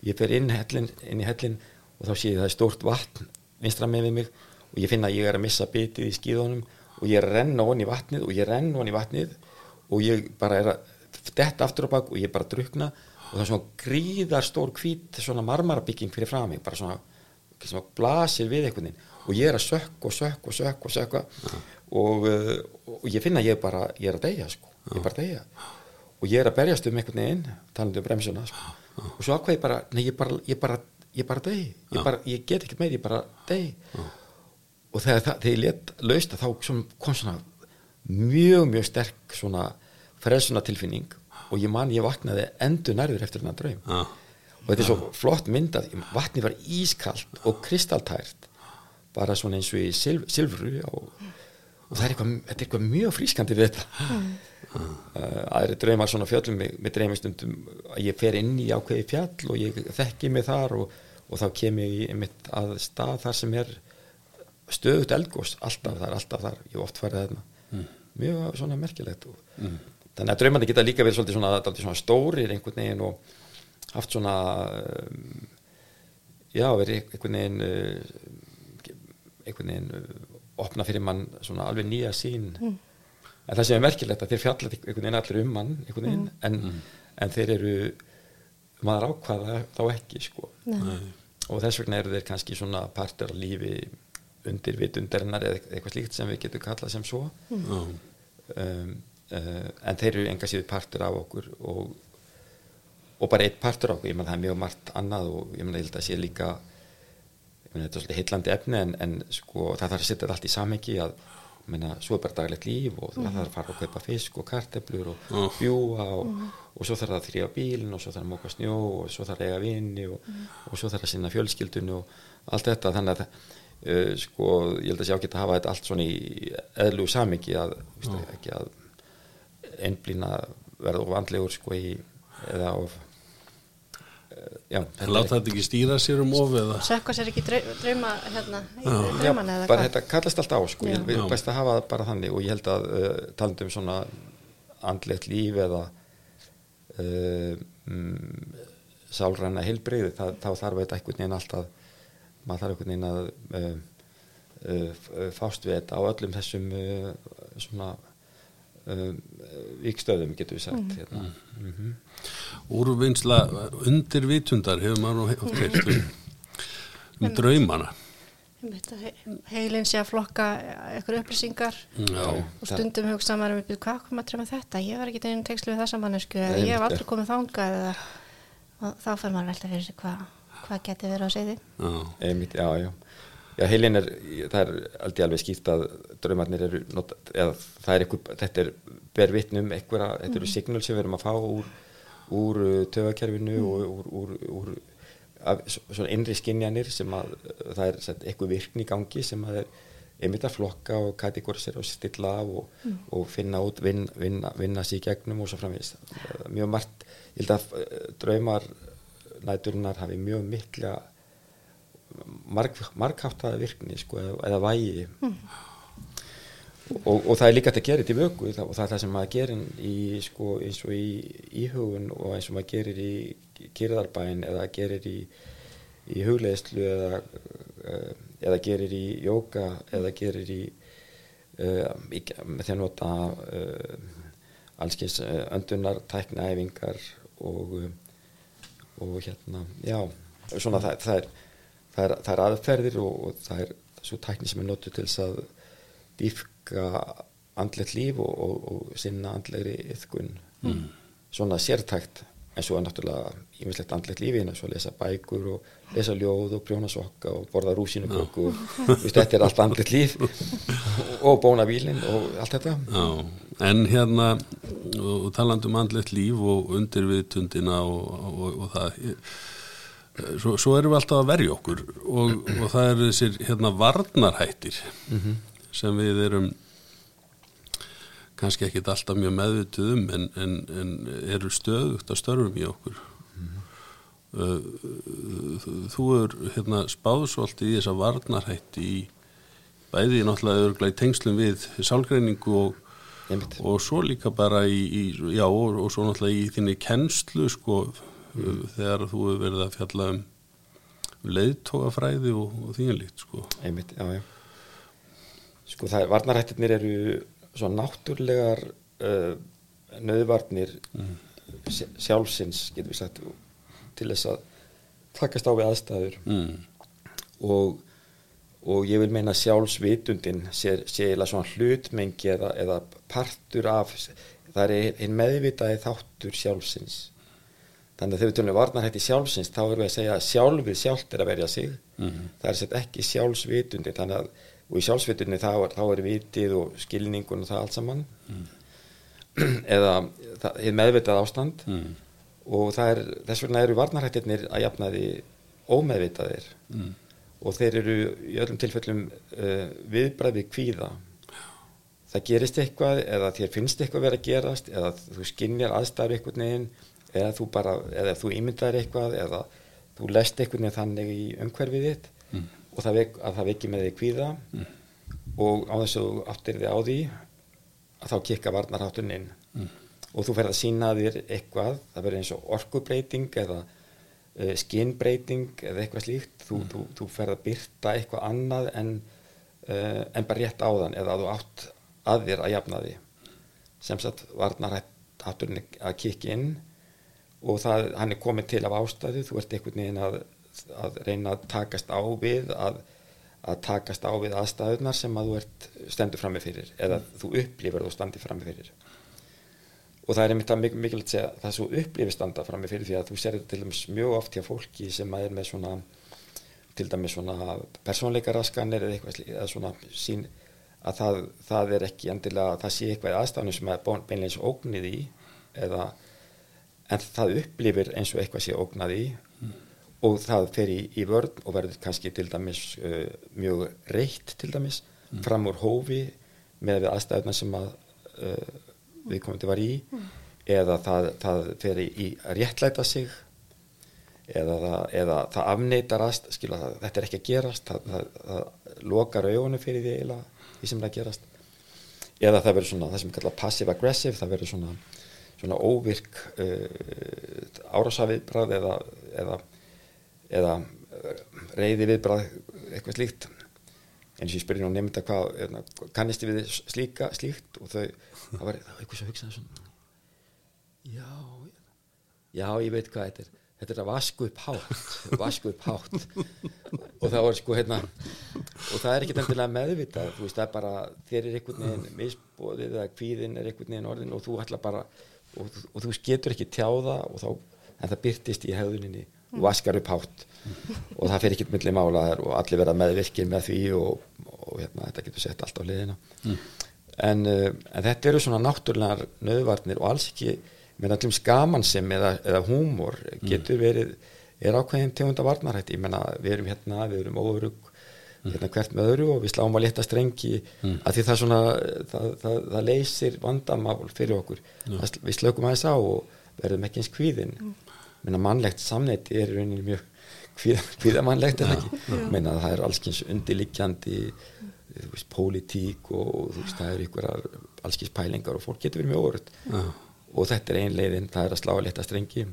[SPEAKER 1] Ég fer inn, hellin, inn í hellin og þá sé ég það er stórt vatn vinstra með við mig og ég finna að ég er að missa bitið í skíðunum og ég renna onni í vatnið og ég renna onni í vatnið og ég bara er að detta aftur á bak og ég bara drukna og það er svona gríðar stór hvít svona marmarabygging fyrir frá mig bara svona, svona blasir við einhvern veginn. Og ég er að sökka og sökka og sökka og sökka og, uh, og ég finna að ég bara ég er að deyja sko, ég er bara að deyja og ég er að berjast um einhvern veginn talandi um bremsuna sko. og svo ákvað ég bara nei ég bara, ég bara, ég bara dey. Ég, bara, ég get ekkert meir, ég bara dey. Og þegar, það, þegar ég let lausta þá kom svona mjög mjög sterk svona frelsuna tilfinning og ég man ég vaknaði endur nærður eftir þennan draum. Og þetta er svo flott myndað. Vatni var ískalt og kristaltært. Bara svona eins og í silf, silfru og, og það er eitthvað, þetta er eitthvað mjög frískandi við þetta. Uh, aðri draumar svona fjöllum mig, mig dreymir stundum að ég fer inn í ákveði fjall og ég þekki mig þar og, og þá kem ég í mitt að stað þar sem er stöðut elgós, alltaf þar, alltaf þar. Ég oft farið þarna. Mjög svona merkilegt og, þannig að draumandi geta líka verið svona, svona stórir einhvern veginn og haft svona um, já, verið einhvern veginn uh, einhvern veginn uh, opna fyrir mann svona alveg nýja sín en það sem er merkilegt að þeir fjalla einhvern veginn allir um mann einhvern veginn en, en þeir eru maður ákvaða þá ekki sko.
[SPEAKER 6] Nei.
[SPEAKER 1] og þess vegna eru þeir kannski svona partur af lífi undir vitundarinnar eða eitthvað slíkt sem við getum kallað sem svo.
[SPEAKER 2] Já,
[SPEAKER 1] um, uh, en þeir eru enga síður partur af okkur og, og bara eitt partur af okkur, ég menn það er mjög margt annað og ég menn að ég held að sé líka ég menn þetta er svolítið heillandi efni en, en sko það þarf að setja þetta allt í samhengi að menna, svo er bara daglegt líf og það þarf að fara að kaupa fisk og karteblur og
[SPEAKER 2] Já.
[SPEAKER 1] bjúa og, og svo þarf það að þrýja bílinn og svo þarf að móka snjó og svo þarf að eiga vini og, og svo þarf að sinna fjölskyldunni og allt þetta. Þannig að uh, sko ég held að sé ágætt að hafa þetta allt svona í eðlu samhengi að, ekki að einblýna verða of andlegur sko í eða of uh, já,
[SPEAKER 2] láta þetta ekki stýra sér um of eða?
[SPEAKER 6] Sökka sér ekki drau- drauma hérna, drauman eða
[SPEAKER 1] bara
[SPEAKER 6] hvað?
[SPEAKER 1] þetta kallast allt á sko, ég vil best að hafa það bara þannig og ég held að uh, talandi um svona andlegt líf eða uh, mm, sálræna heilbreyði þá þarf þetta einhvern veginn alltaf maður þarf einhvern veginn að uh, uh, fást við þetta á öllum þessum uh, svona vikstöðum getur við sagt hérna. mm
[SPEAKER 2] úrvinnsla undir vitundar hefur maður oft heyrt um, um draumana.
[SPEAKER 6] Einmitt að he- Heilin sé að flokka eitthvað upplýsingar.
[SPEAKER 2] Já,
[SPEAKER 6] og stundum hugsa maður um hvað kom að dröma þetta, ég var ekki einn tengslu við þessa mannesku eða
[SPEAKER 1] Nei,
[SPEAKER 6] ég hef aldrei komið þangað eða og þá fer maður að velta fyrir sig hvað hvað geti verið á segði
[SPEAKER 2] já,
[SPEAKER 1] Einmitt, já, já. Já, heilin er, það er aldrei alveg skýrt að draumarnir eru, not, eða það er eitthvað, þetta er ber vitnum eitthvað, þetta eru signal sem við erum að fá úr, úr töfakerfinu og úr, úr, úr af, svona innri skinjanir sem að það er sett, eitthvað virkni í gangi sem að er einmitt að flokka og kategorisera og stilla af og, og finna út, vin, vinna, vinna sér gegnum og svo framvegis. Mjög margt, ég held að eh, draumar næturinnar hafi mjög mikla marg, margháttaða virkni sko, eða, eða vægi. Og, og það er líka hægt að gera þetta í vöku og það er það sem maður gerir í sko, eins og í íhugun og eins og maður gerir í kyrðarbæn eða gerir í, í hugleðslu eða, eh, eða gerir í jóka eða gerir í, með því að nota uh, allskins uh, öndunar tæknaæfingar og uh, og hérna, já svona það, það, er, það, er, það er aðferðir og, og það er svo tækni sem er notuð til þess að dýfka andlegt líf og, og, og sinna andlegri yðkun mm. svona sértækt en svo er náttúrulega ímislegt andlegt lífi eins og að lesa bækur og lesa ljóð og prjóna sokka og borða rúsinuköku og veist, þetta er allt andlegt líf og bóna bílinn og allt þetta.
[SPEAKER 2] Já, en hérna og talandi um andlegt líf og undirvitundina og, og, og það svo, svo erum við alltaf að verja okkur og, og það eru þessir hérna varnarhættir sem við erum kannski ekkit alltaf mjög meðvituð um en, en, en eru stöðugt að störfum í okkur. Uh, þú er hérna spáðsvolt í þessa varnarhætti í bæði náttúrulega örgulega í tengslum við sálgreiningu og,
[SPEAKER 1] Einmitt.
[SPEAKER 2] og svo líka bara í, í já og, og svo náttúrulega í þinni kennslu sko uh, þegar þú hefur verið að fjalla um leiðtógafræði og, og þínlíkt sko
[SPEAKER 1] einmitt, já, já sko það er, varnarættirnir eru svo náttúrlegar uh, nöðvarnir mm. sjálfsins, getur við sagt til þess að takast á við aðstæður
[SPEAKER 2] mm.
[SPEAKER 1] og, og ég vil meina sjálfsvitundin sé, sé svona hlutmengi eða, eða partur af það er einn meðvitaði þáttur sjálfsins þannig að þegar við tölum um varnarhætti sjálfsins þá erum við að segja að sjálfið sjálft er að verja sig. Það er sett ekki sjálfsvitundin. Þannig að og í sjálfsvitundin þá, er- þá er vitið og skilningun og það allt saman. Eða það er meðvitað ástand.
[SPEAKER 2] Mm.
[SPEAKER 1] og er, þess vegna eru varnarhættirnir að jafna því ómeðvitaðir.
[SPEAKER 2] Mm.
[SPEAKER 1] og þeir eru í öllum tilfellum uh, viðbræði kvíða. Það gerist eitthvað eða þér finnst eitthvað vera að gerast eða þú skinnjar aðstæður einhvern veginn eða þú bara, eða þú ímyndaðir eitthvað eða þú lest einhvern veginn þannig í umhverfið þitt
[SPEAKER 2] Mm.
[SPEAKER 1] og það vek, að það veki með því kvíða og á þess að þú áttir þig á því að þá kikka varnarhátturinn inn. Og þú ferð að sína þér eitthvað það verður eins og orkubreiting eða uh, skinnbreyting eða eitthvað slíkt. Þú, þú, þú ferð að byrta eitthvað annað en, uh, en bara rétt áðan eða að þú átt að þér að jafna því sem sagt varnarhátturinn að kikka inn og það, hann er komið til af ástæðu. Þú ert einhvern veginn að, að reyna að takast á við að, að takast á við aðstæðunar sem að þú ert stendur frammi fyrir eða þú upplifir þú standi frammi fyrir. Og það er einmitt að mikil, mikilvægt að segja það er svo upplifir standa frammi fyrir því að þú sér þetta til dæmis mjög oft hjá fólki sem að er með svona til dæmis svona persónleikaraskanir eða eitthvað slí- eða svona sín að það, það er ekki endilega það sé eitthvað aðstæðanum sem er beinleins ógnið í eða en það upplifir eins og eitthvað sé ógnað í og það fer í, í vörn og verður kannski til dæmis uh, mjög reitt til dæmis fram úr hófi með við aðstæðuna sem að uh, viðkomandi var í eða það, það fer í, að réttlæta sig eða það, eða það afneitar að skilja það, þetta er ekki að gerast það, það, það lokar augunum fyrir því eiginlega því sem er að gerast. Eða það verður svona það sem kallað passive aggressive það verður svona, svona óvirk uh, árásafviðbrað eða, eða, eða reyði viðbrað eitthvað slíkt. Eins og ég spyrir nú nefnda hvað hérna, kannist þið við slíka, slíkt? Og þau, það var eitthvað sem hugsaði svona já, já, ég veit hvað þetta er. Þetta er að vasku upp hátt vasku upp hátt. Og það var sko hérna og það er ekkert endilega meðvitað þú veist það er bara, þér er einhvern veginn misbóðið eða kvíðin er einhvern veginn orðin og þú ætla bara og, og þú getur ekki tjáða og þá, en það byrtist í hefðuninni og vaskar upp hátt. Og það fer ekkert milli mála þar og allir verða meðvirkir með því og, og hérna, þetta getur sett allt á hliðina. En, uh, en þetta eru svona náttúrulegar nöðvarnir og alls ekki með allum skamansem eða, eða húmor getur verið er ákveðin tegunda varnarhætti, ég menna við erum hérna, við erum óörug hérna hvert með öðru og við sláum að leta strengi að því það svona það, það, það leysir vandamál fyrir okkur. Það, við slökum aðeins á og verðum ekki eins kvíðin. Menna mannlegt samneiti er í rauninni mjög kvíða, kvíðamannlegt er það ekki? Menna það er allskins undirliggjandi þú veist, pólitík og þú veist, það eru ykkurar allskins pælingar og fólk getur verið mjög óörut og þetta er ein leiðin, það er að slá að leta strengi.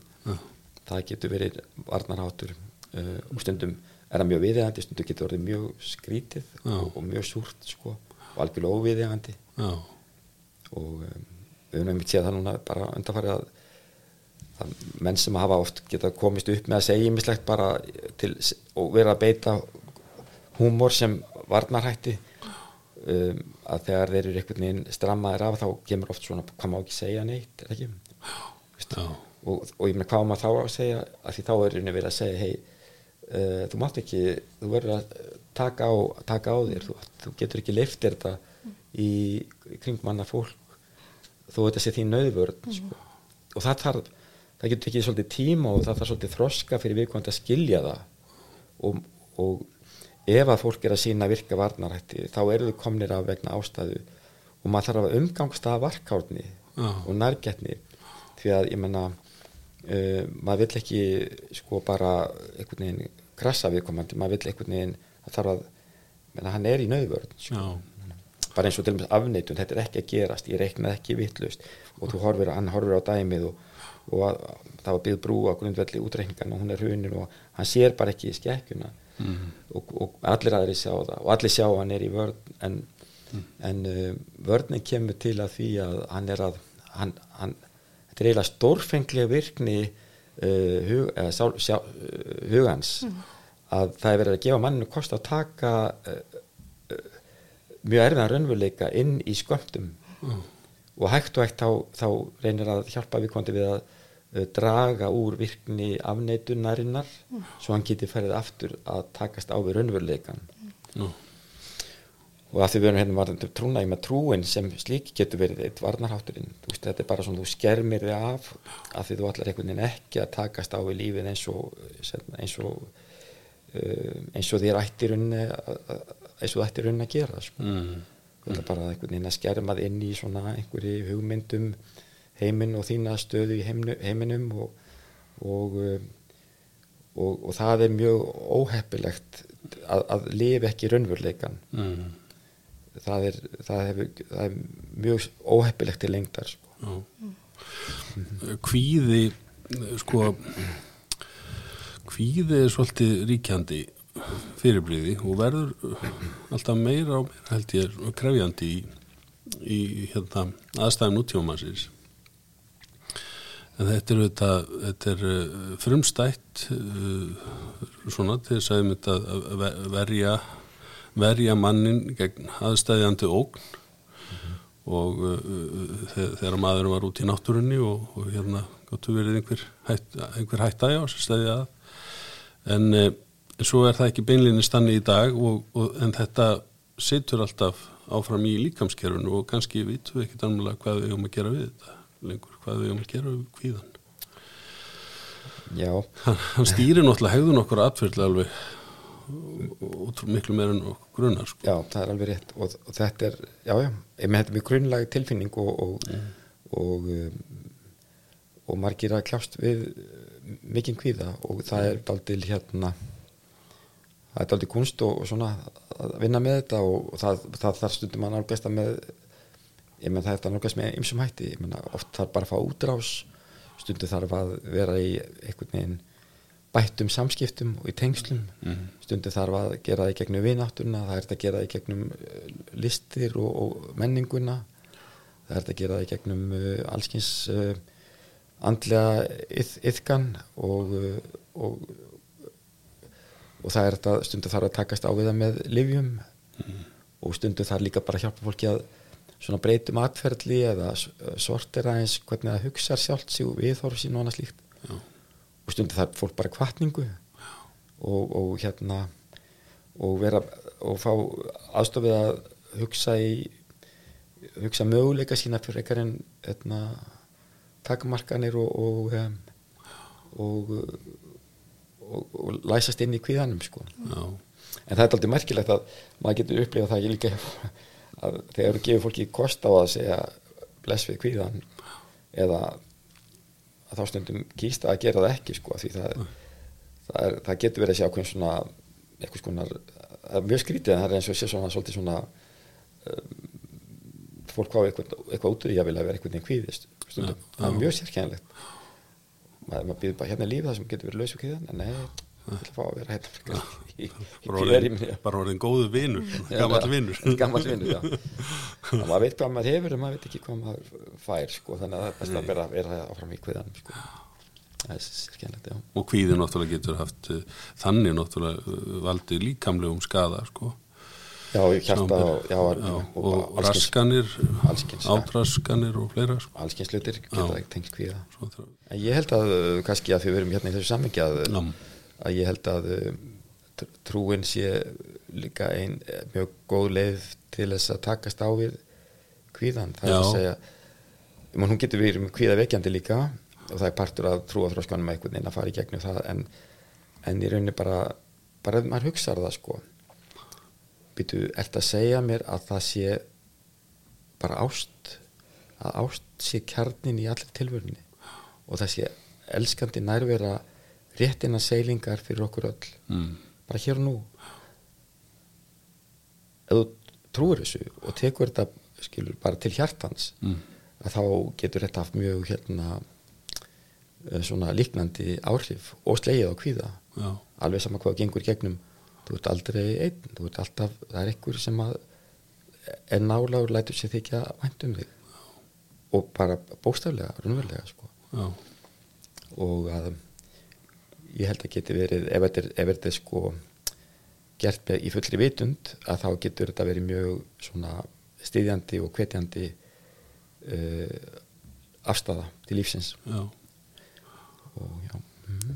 [SPEAKER 1] Það getur verið varnarhátur uh, og stundum er það mjög viðegandi, stundum getur orðið mjög skrítið og, og mjög súrt sko, og algjörlega óviðegandi og um, við höfum einmitt séð það núna bara undanfarið að, menn sem hafa oft geta komist upp með að segja ýmislegt bara til, og vera að beita húmor sem varnarhætti um, að þegar þeir eru einhvern veginn strammaðir af þá kemur oft svona hvað má ekki segja neitt ekki? Og, og ég meina hvað á maður þá að segja? Að því þá er rauninni verið að segja hei, uh, þú mátt ekki þú verður að taka á, taka á þér. Þú, þú getur ekki leiftir þetta í, í kringmanna fólk þó þetta sé þín nöðvörð sko. og það þarf það getur ekki svolítið tíma og það þarf svolítið þroska fyrir viðkvæmt að skilja það. Og, og ef að fólk er að sína virka varnarætti þá eru þau komnir af vegna ástæðu. Og maður þarf að umgangsta varkárni
[SPEAKER 2] Já.
[SPEAKER 1] og nærgætni. Því að ég menna uh, maður vill ekki sko bara einhvern veginn krassa viðkomandi, maður vill einhvern veginn það þarf að, menna hann er í nöðvörn sko. bara eins og til og með afneitun, þetta er ekki að gerast ég reiknaði ekki vittlust og þú horfir, hann horfir á dæmið og, og að, það var byggð brú á grundvelli útreikningan og hún er hrunin og hann sér bara ekki í skekkjuna. Og, og allir aðri sjá það og allir sjá að hann er í vörn en, en uh, vörnin kemur til að því að hann er að hann, hann, þetta er eiginlega stórfenglega virkni uh, hug, eða, sál, sjá, uh, hugans að það er verið að gefa manninu kost að taka uh, mjög erfiðan raunveruleika inn í skömmtum. Og hægt og hægt þá, þá reynir að hjálpa viðkomandi við að uh, draga úr virkni afneitunarinnar svo hann geti ferið aftur að takast á við raunveruleikan
[SPEAKER 2] já,
[SPEAKER 1] og að því við erum hérna varðandi trúna í með trúin sem slík getur verið eitt varnarhátturinn veist, þetta er bara svona, þú skermir þig af að því þú ætlar einhvern veginn ekki að takast á við lífið eins og eins og uh, eins og þér ættir unni eins og ættir unni að gera sko.
[SPEAKER 2] mm.
[SPEAKER 1] þú ætlar bara einhvern veginn að skerma þig inn í svona einhverju hugmyndum heiminn og þína stöðu í heimnu, heiminum og og, um, og og það er mjög óheppilegt að, að lifa ekki raunveruleikan
[SPEAKER 2] Mm.
[SPEAKER 1] Það er, það, hefur, það er mjög óheppilegt til lengdar sko.
[SPEAKER 2] Kvíði sko kvíði er svolítið ríkjandi fyrirblíði og verður alltaf meira og meira held ég krefjandi í, í hérna, aðstæðum nútífumansins en þetta er, þetta, þetta er uh, frumstætt uh, svona til þess að verja verja mannin gegn aðstæðjandi ógn. Og uh, uh, þe- þegar maður var út í náttúrunni og, og hérna gáttu verið einhver, hætt, einhver hætta já sem stæði að. En uh, svo er það ekki beinlinni stanni í dag og, og, en þetta situr alltaf áfram í líkamskerfunu og kannski vitum við ekki annarlega hvað við höfum að gera við þetta lengur, hvað við höfum að gera við kvíðan
[SPEAKER 1] já,
[SPEAKER 2] hann, hann stýrir náttúrulega hegðun okkur atfyrlega alveg og miklu meira en okkur grunnar sko.
[SPEAKER 1] já, það er alveg rétt. Og, og þetta er, já, já, ég með þetta mjög grunnlega tilfinning og og, og, um, og margir að kljást við mikinn kvíða og það er daldil hérna það er daldil kunst og, svona að vinna með þetta og, það, það þarf stundum að nálgast að með ég menn það er þetta nálgast með ymsum hætti. Ég menn oft þarf bara að fá útrás stundum þarf að vera í einhvern veginn bættum samskiptum og í tengslum. Stundum þarf að gera það í gegnum vináttuna það er að gera það í gegnum uh, listir og, og menninguna það er að gera það í gegnum uh, allskins uh, andlega yð, yðkan og, og og það er þetta stundum þarf að takast á við það með livjum og stundum þarf líka bara að hjálpa fólki að svona breytum atferðli eða s- sortera eins hvernig það hugsa sjálft sig og viðhorf sín og annað slíkt.
[SPEAKER 2] Já.
[SPEAKER 1] Og stundum þarf fólk bara kvartningu og, og hérna og vera og fá aðstofið að hugsa í hugsa möguleika sína fyrir ekkar en hérna, takmarkanir og og, um, og og, og læsast inn í kvíðanum sko.
[SPEAKER 2] Já,
[SPEAKER 1] en það er aldrei merkilegt að maður getur upplifað það líka að þegar þú gefur fólki kost á að segja bless við kvíðan eða þá stundum kýst að gera það ekki sko, því það, það, er, það getur verið að sjá hvernig svona eitthvað skonar, er mjög skrítið en það er eins og sé svona svolítið svona um, fólk hvað eitthvað, eitthvað út því að vilja vera eitthvað kvíðist stundum, það er mjög sérkennilegt. Maður, maður býður bara hérna lífið það sem getur verið laus við kvíðan en nei, vil fá að vera hérna í, í
[SPEAKER 2] orðin, bara orðin góðu vinur gammal
[SPEAKER 1] vinnur, maður veit hvað maður hefur en maður veit ekki hvað maður fær sko, þannig að það er best að vera, vera áfram í kviðanum sko. er
[SPEAKER 2] og kvíði náttúrulega getur haft uh, þannig náttúrulega uh, valdið líkamlegum skada sko.
[SPEAKER 1] já, hjarta og, já,
[SPEAKER 2] já,
[SPEAKER 1] og,
[SPEAKER 2] og, raskanir átraskanir og fleira sko.
[SPEAKER 1] alls kyns hlutir geta ekki tengst kvíða.
[SPEAKER 2] Svo það-
[SPEAKER 1] en ég held að uh, kannski að því við erum hérna í þessu sammingi að,
[SPEAKER 2] Já.
[SPEAKER 1] Að ég held að tr- trúin sé líka ein eh, mjög góð leið til þess að takast á við kvíðan það er
[SPEAKER 2] Já.
[SPEAKER 1] að segja man, hún getur verið með kvíðavekjandi líka og það er partur að trúa þróskanum eitthvað inn að fara í gegnum það en, en í rauninni bara bara maður hugsar það sko. Býtu, ert að segja mér að það sé bara ást að ást sé kjarnin í allir tilvörunni og það sé elskandi nærvera réttina seilingar fyrir okkur öll.
[SPEAKER 2] Mm.
[SPEAKER 1] bara hér og nú. Þú trúir þessu og tekur þetta skilur bara til hjartans
[SPEAKER 2] Mm.
[SPEAKER 1] að þá getur þetta haft mjög hérna eh, svona líknandi áhrif og slegið á kvíða.
[SPEAKER 2] Já,
[SPEAKER 1] alveg sama hvað gengur gegnum. Þú ert aldrei einn, þú ert alltaf það er einhver sem að er nálagur lætur sér þykja vænt um þig. Og bara bóstaflega, raunverulega sko.
[SPEAKER 2] Já,
[SPEAKER 1] og að ég held að geti verið ef þetta er, ef þetta er sko gert með, í fullri vitund að þá getur þetta verið mjög svona styðjandi og hvetjandi uh, afstafa til lífsins.
[SPEAKER 2] Já.
[SPEAKER 1] og já, mm.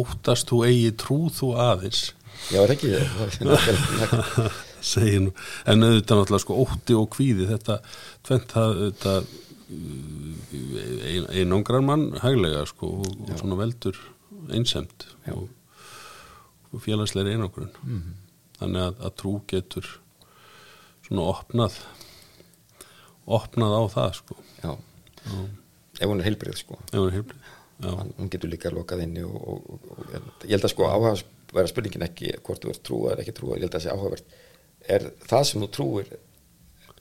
[SPEAKER 2] óttast þú eigi trú þú aðeins?
[SPEAKER 1] Já er ekki? Það er nákvæmlega-
[SPEAKER 2] segir nú. En auðvitað náttúrulega sko ótti og kvíði þetta tvent það ein, einangrar mann hæglega sko og, og svona veldur einsemt og, og félagsleiri einangrun. Þannig að, að trú getur svona opnað opnað á það sko.
[SPEAKER 1] Já. ef hún er heilbrið sko.
[SPEAKER 2] Ef hún er heilbrið já,
[SPEAKER 1] Hann- hún getur líka lokað inni og, og, og, ég held að sko áhuga vera spurningin ekki hvort þú ert trúar eða ekki trúar, ég held að það sé áhugavert. Er það sem þú trúir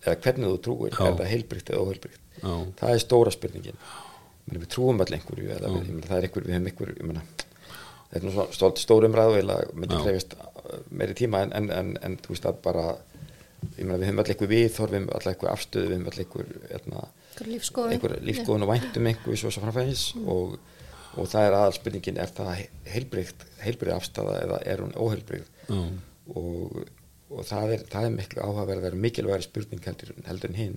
[SPEAKER 1] eða hvernig þú trúir,
[SPEAKER 2] Já.
[SPEAKER 1] er það heilbrygt eða óheilbrygt
[SPEAKER 2] já,
[SPEAKER 1] það er stóra spurningin við trúum öll einhverju eða við, ég meina, það er einhver, við hefum einhver ég meina, það er nú svo stórt stór umræðu eða myndi
[SPEAKER 2] Já.
[SPEAKER 1] krefist uh, meiri tíma en, en, en, en þú veist að bara ég meina, við hefum öll einhver viðhorf við hefum öll einhver afstöðu, við hefum öll einhver hérna,
[SPEAKER 6] Einhver lífskoðun.
[SPEAKER 1] og væntum einhver svo svo framfæðis og, og það er aðal spurningin er það heilbrygt heilbrygt afstæða eða er hún óheilbrygt
[SPEAKER 2] já,
[SPEAKER 1] og, og það er, það er miklu áhugaverðar mikilvægari spurning heldur, heldur en hinn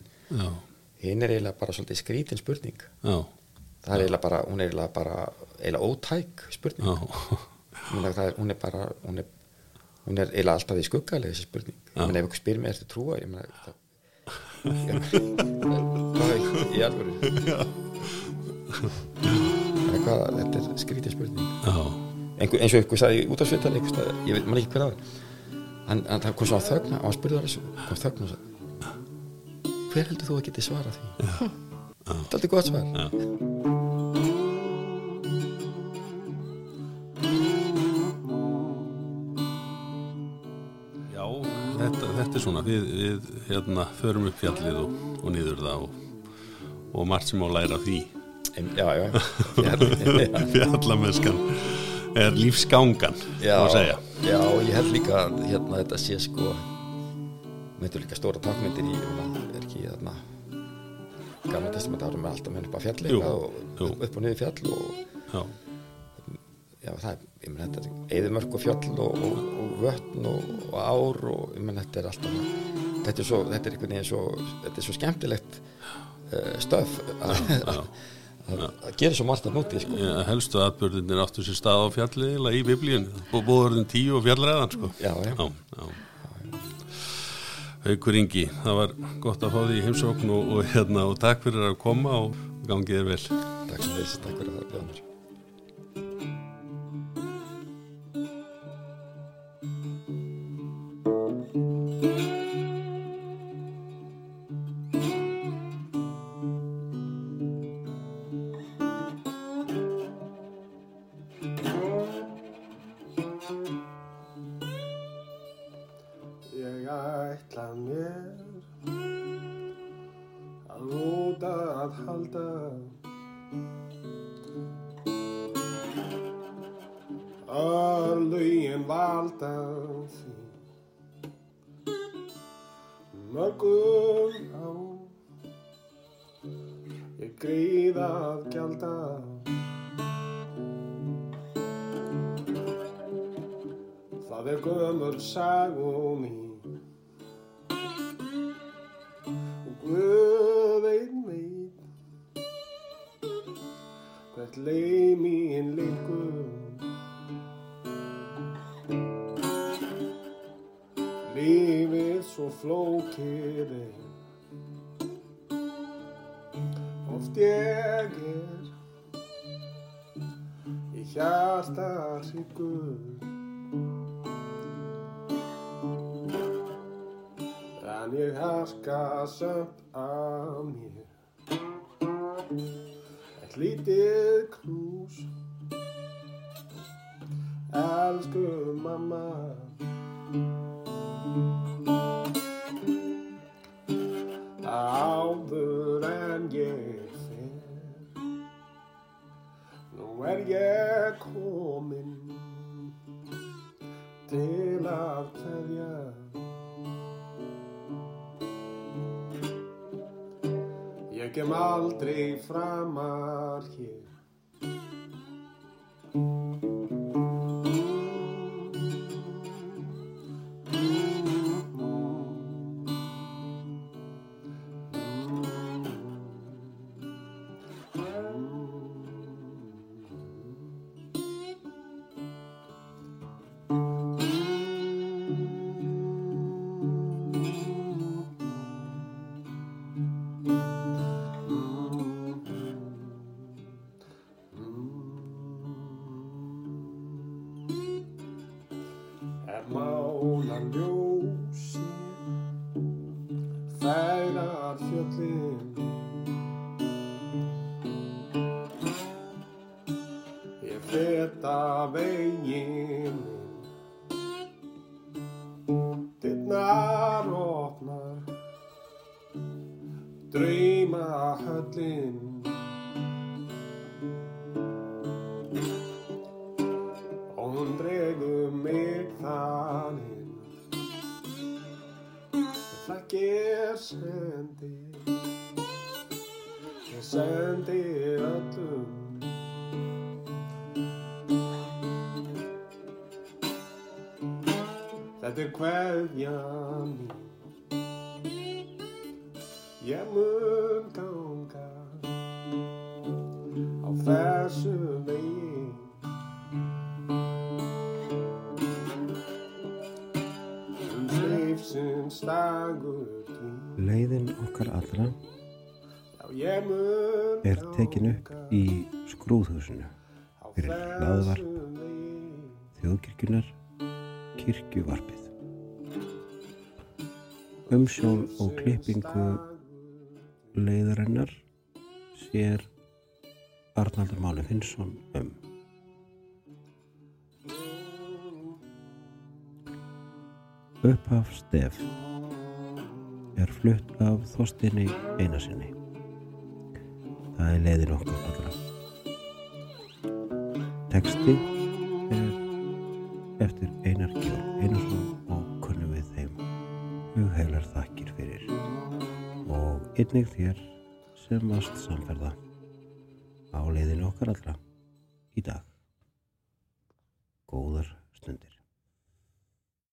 [SPEAKER 1] hinn er eiginlega bara svolítið skrítin spurning.
[SPEAKER 2] Já,
[SPEAKER 1] það er eiginlega bara, hún er eiginlega bara eiginlega ótæk spurning. Ég það er, hún er bara hún er, hún er eiginlega alltaf í skuggalega þessi spurning. Ég meina ef ykkur spyr mér eftir trúa? Ég meina það, hvað er Eða hvað, þetta er skrítið spurning. Einhver, eins og ykkur sagði út af svitali ég veit ekki hver það var. Hann, kom svo að þögna og hann spurði það þessu kom þögna og sagði hver heldur þú að geti svarað því þetta er gott svar
[SPEAKER 2] já. Já, þetta, þetta er svona, við, við hérna förum upp fjallið og, og niður það og, og margt sem á að læra því.
[SPEAKER 1] Já, já, já.
[SPEAKER 2] Fjallamennskan er lífsgangan,
[SPEAKER 1] Já, já, ég held líka að hérna þetta sé sko með líka stóra takmyndir í er ekki hérna gamla testament árum er alltaf menn upp á fjalli eitthvað og
[SPEAKER 2] jú.
[SPEAKER 1] upp, og niður fjall og
[SPEAKER 2] Já,
[SPEAKER 1] já, það er, ég menn þetta er eðumörk og fjall og, og, og vötn og, og ár og ég menn þetta er alltaf þetta er svo, þetta er einhvern veginn svo þetta er svo skemmtilegt uh, að,
[SPEAKER 2] já.
[SPEAKER 1] að, að gera svo margt að núti sko.
[SPEAKER 2] Já, helstu atbyrðinir áttu sér stað á eiginlega í biblíun, búðurinn tíu og fjallræðan, sko.
[SPEAKER 1] já, Já,
[SPEAKER 2] já. Haukur Ingi, það var gott að fá því heimsókn og, og, hérna, og takk fyrir að koma og gangið þér vel.
[SPEAKER 1] takk þess, takk fyrir að það bjóða mér
[SPEAKER 3] að halda. Að lögin valda því. Mörgum á. Ég gríð að gjalda. Það er gömur sagum mín hvert leið mín liggur Lífið svo flókið er. Oft ég er í hjarta hryggur. En ég harka samt af mér lítið knús. Elsku mamma. Áður en ég fer Nú er ég komin Til að kveðja Ég kem aldrei framar hér Yeah. Finnsson um. Upphaf stef er flutt af Þorstinni Einarsinni. Það er leiðin okkar allra. Teksti er eftir Einar Georg Einarsson og kunnum við þeim hugheilar þakkir fyrir og einnig þér sem varst samferða á leiðinu okkar allra í dag.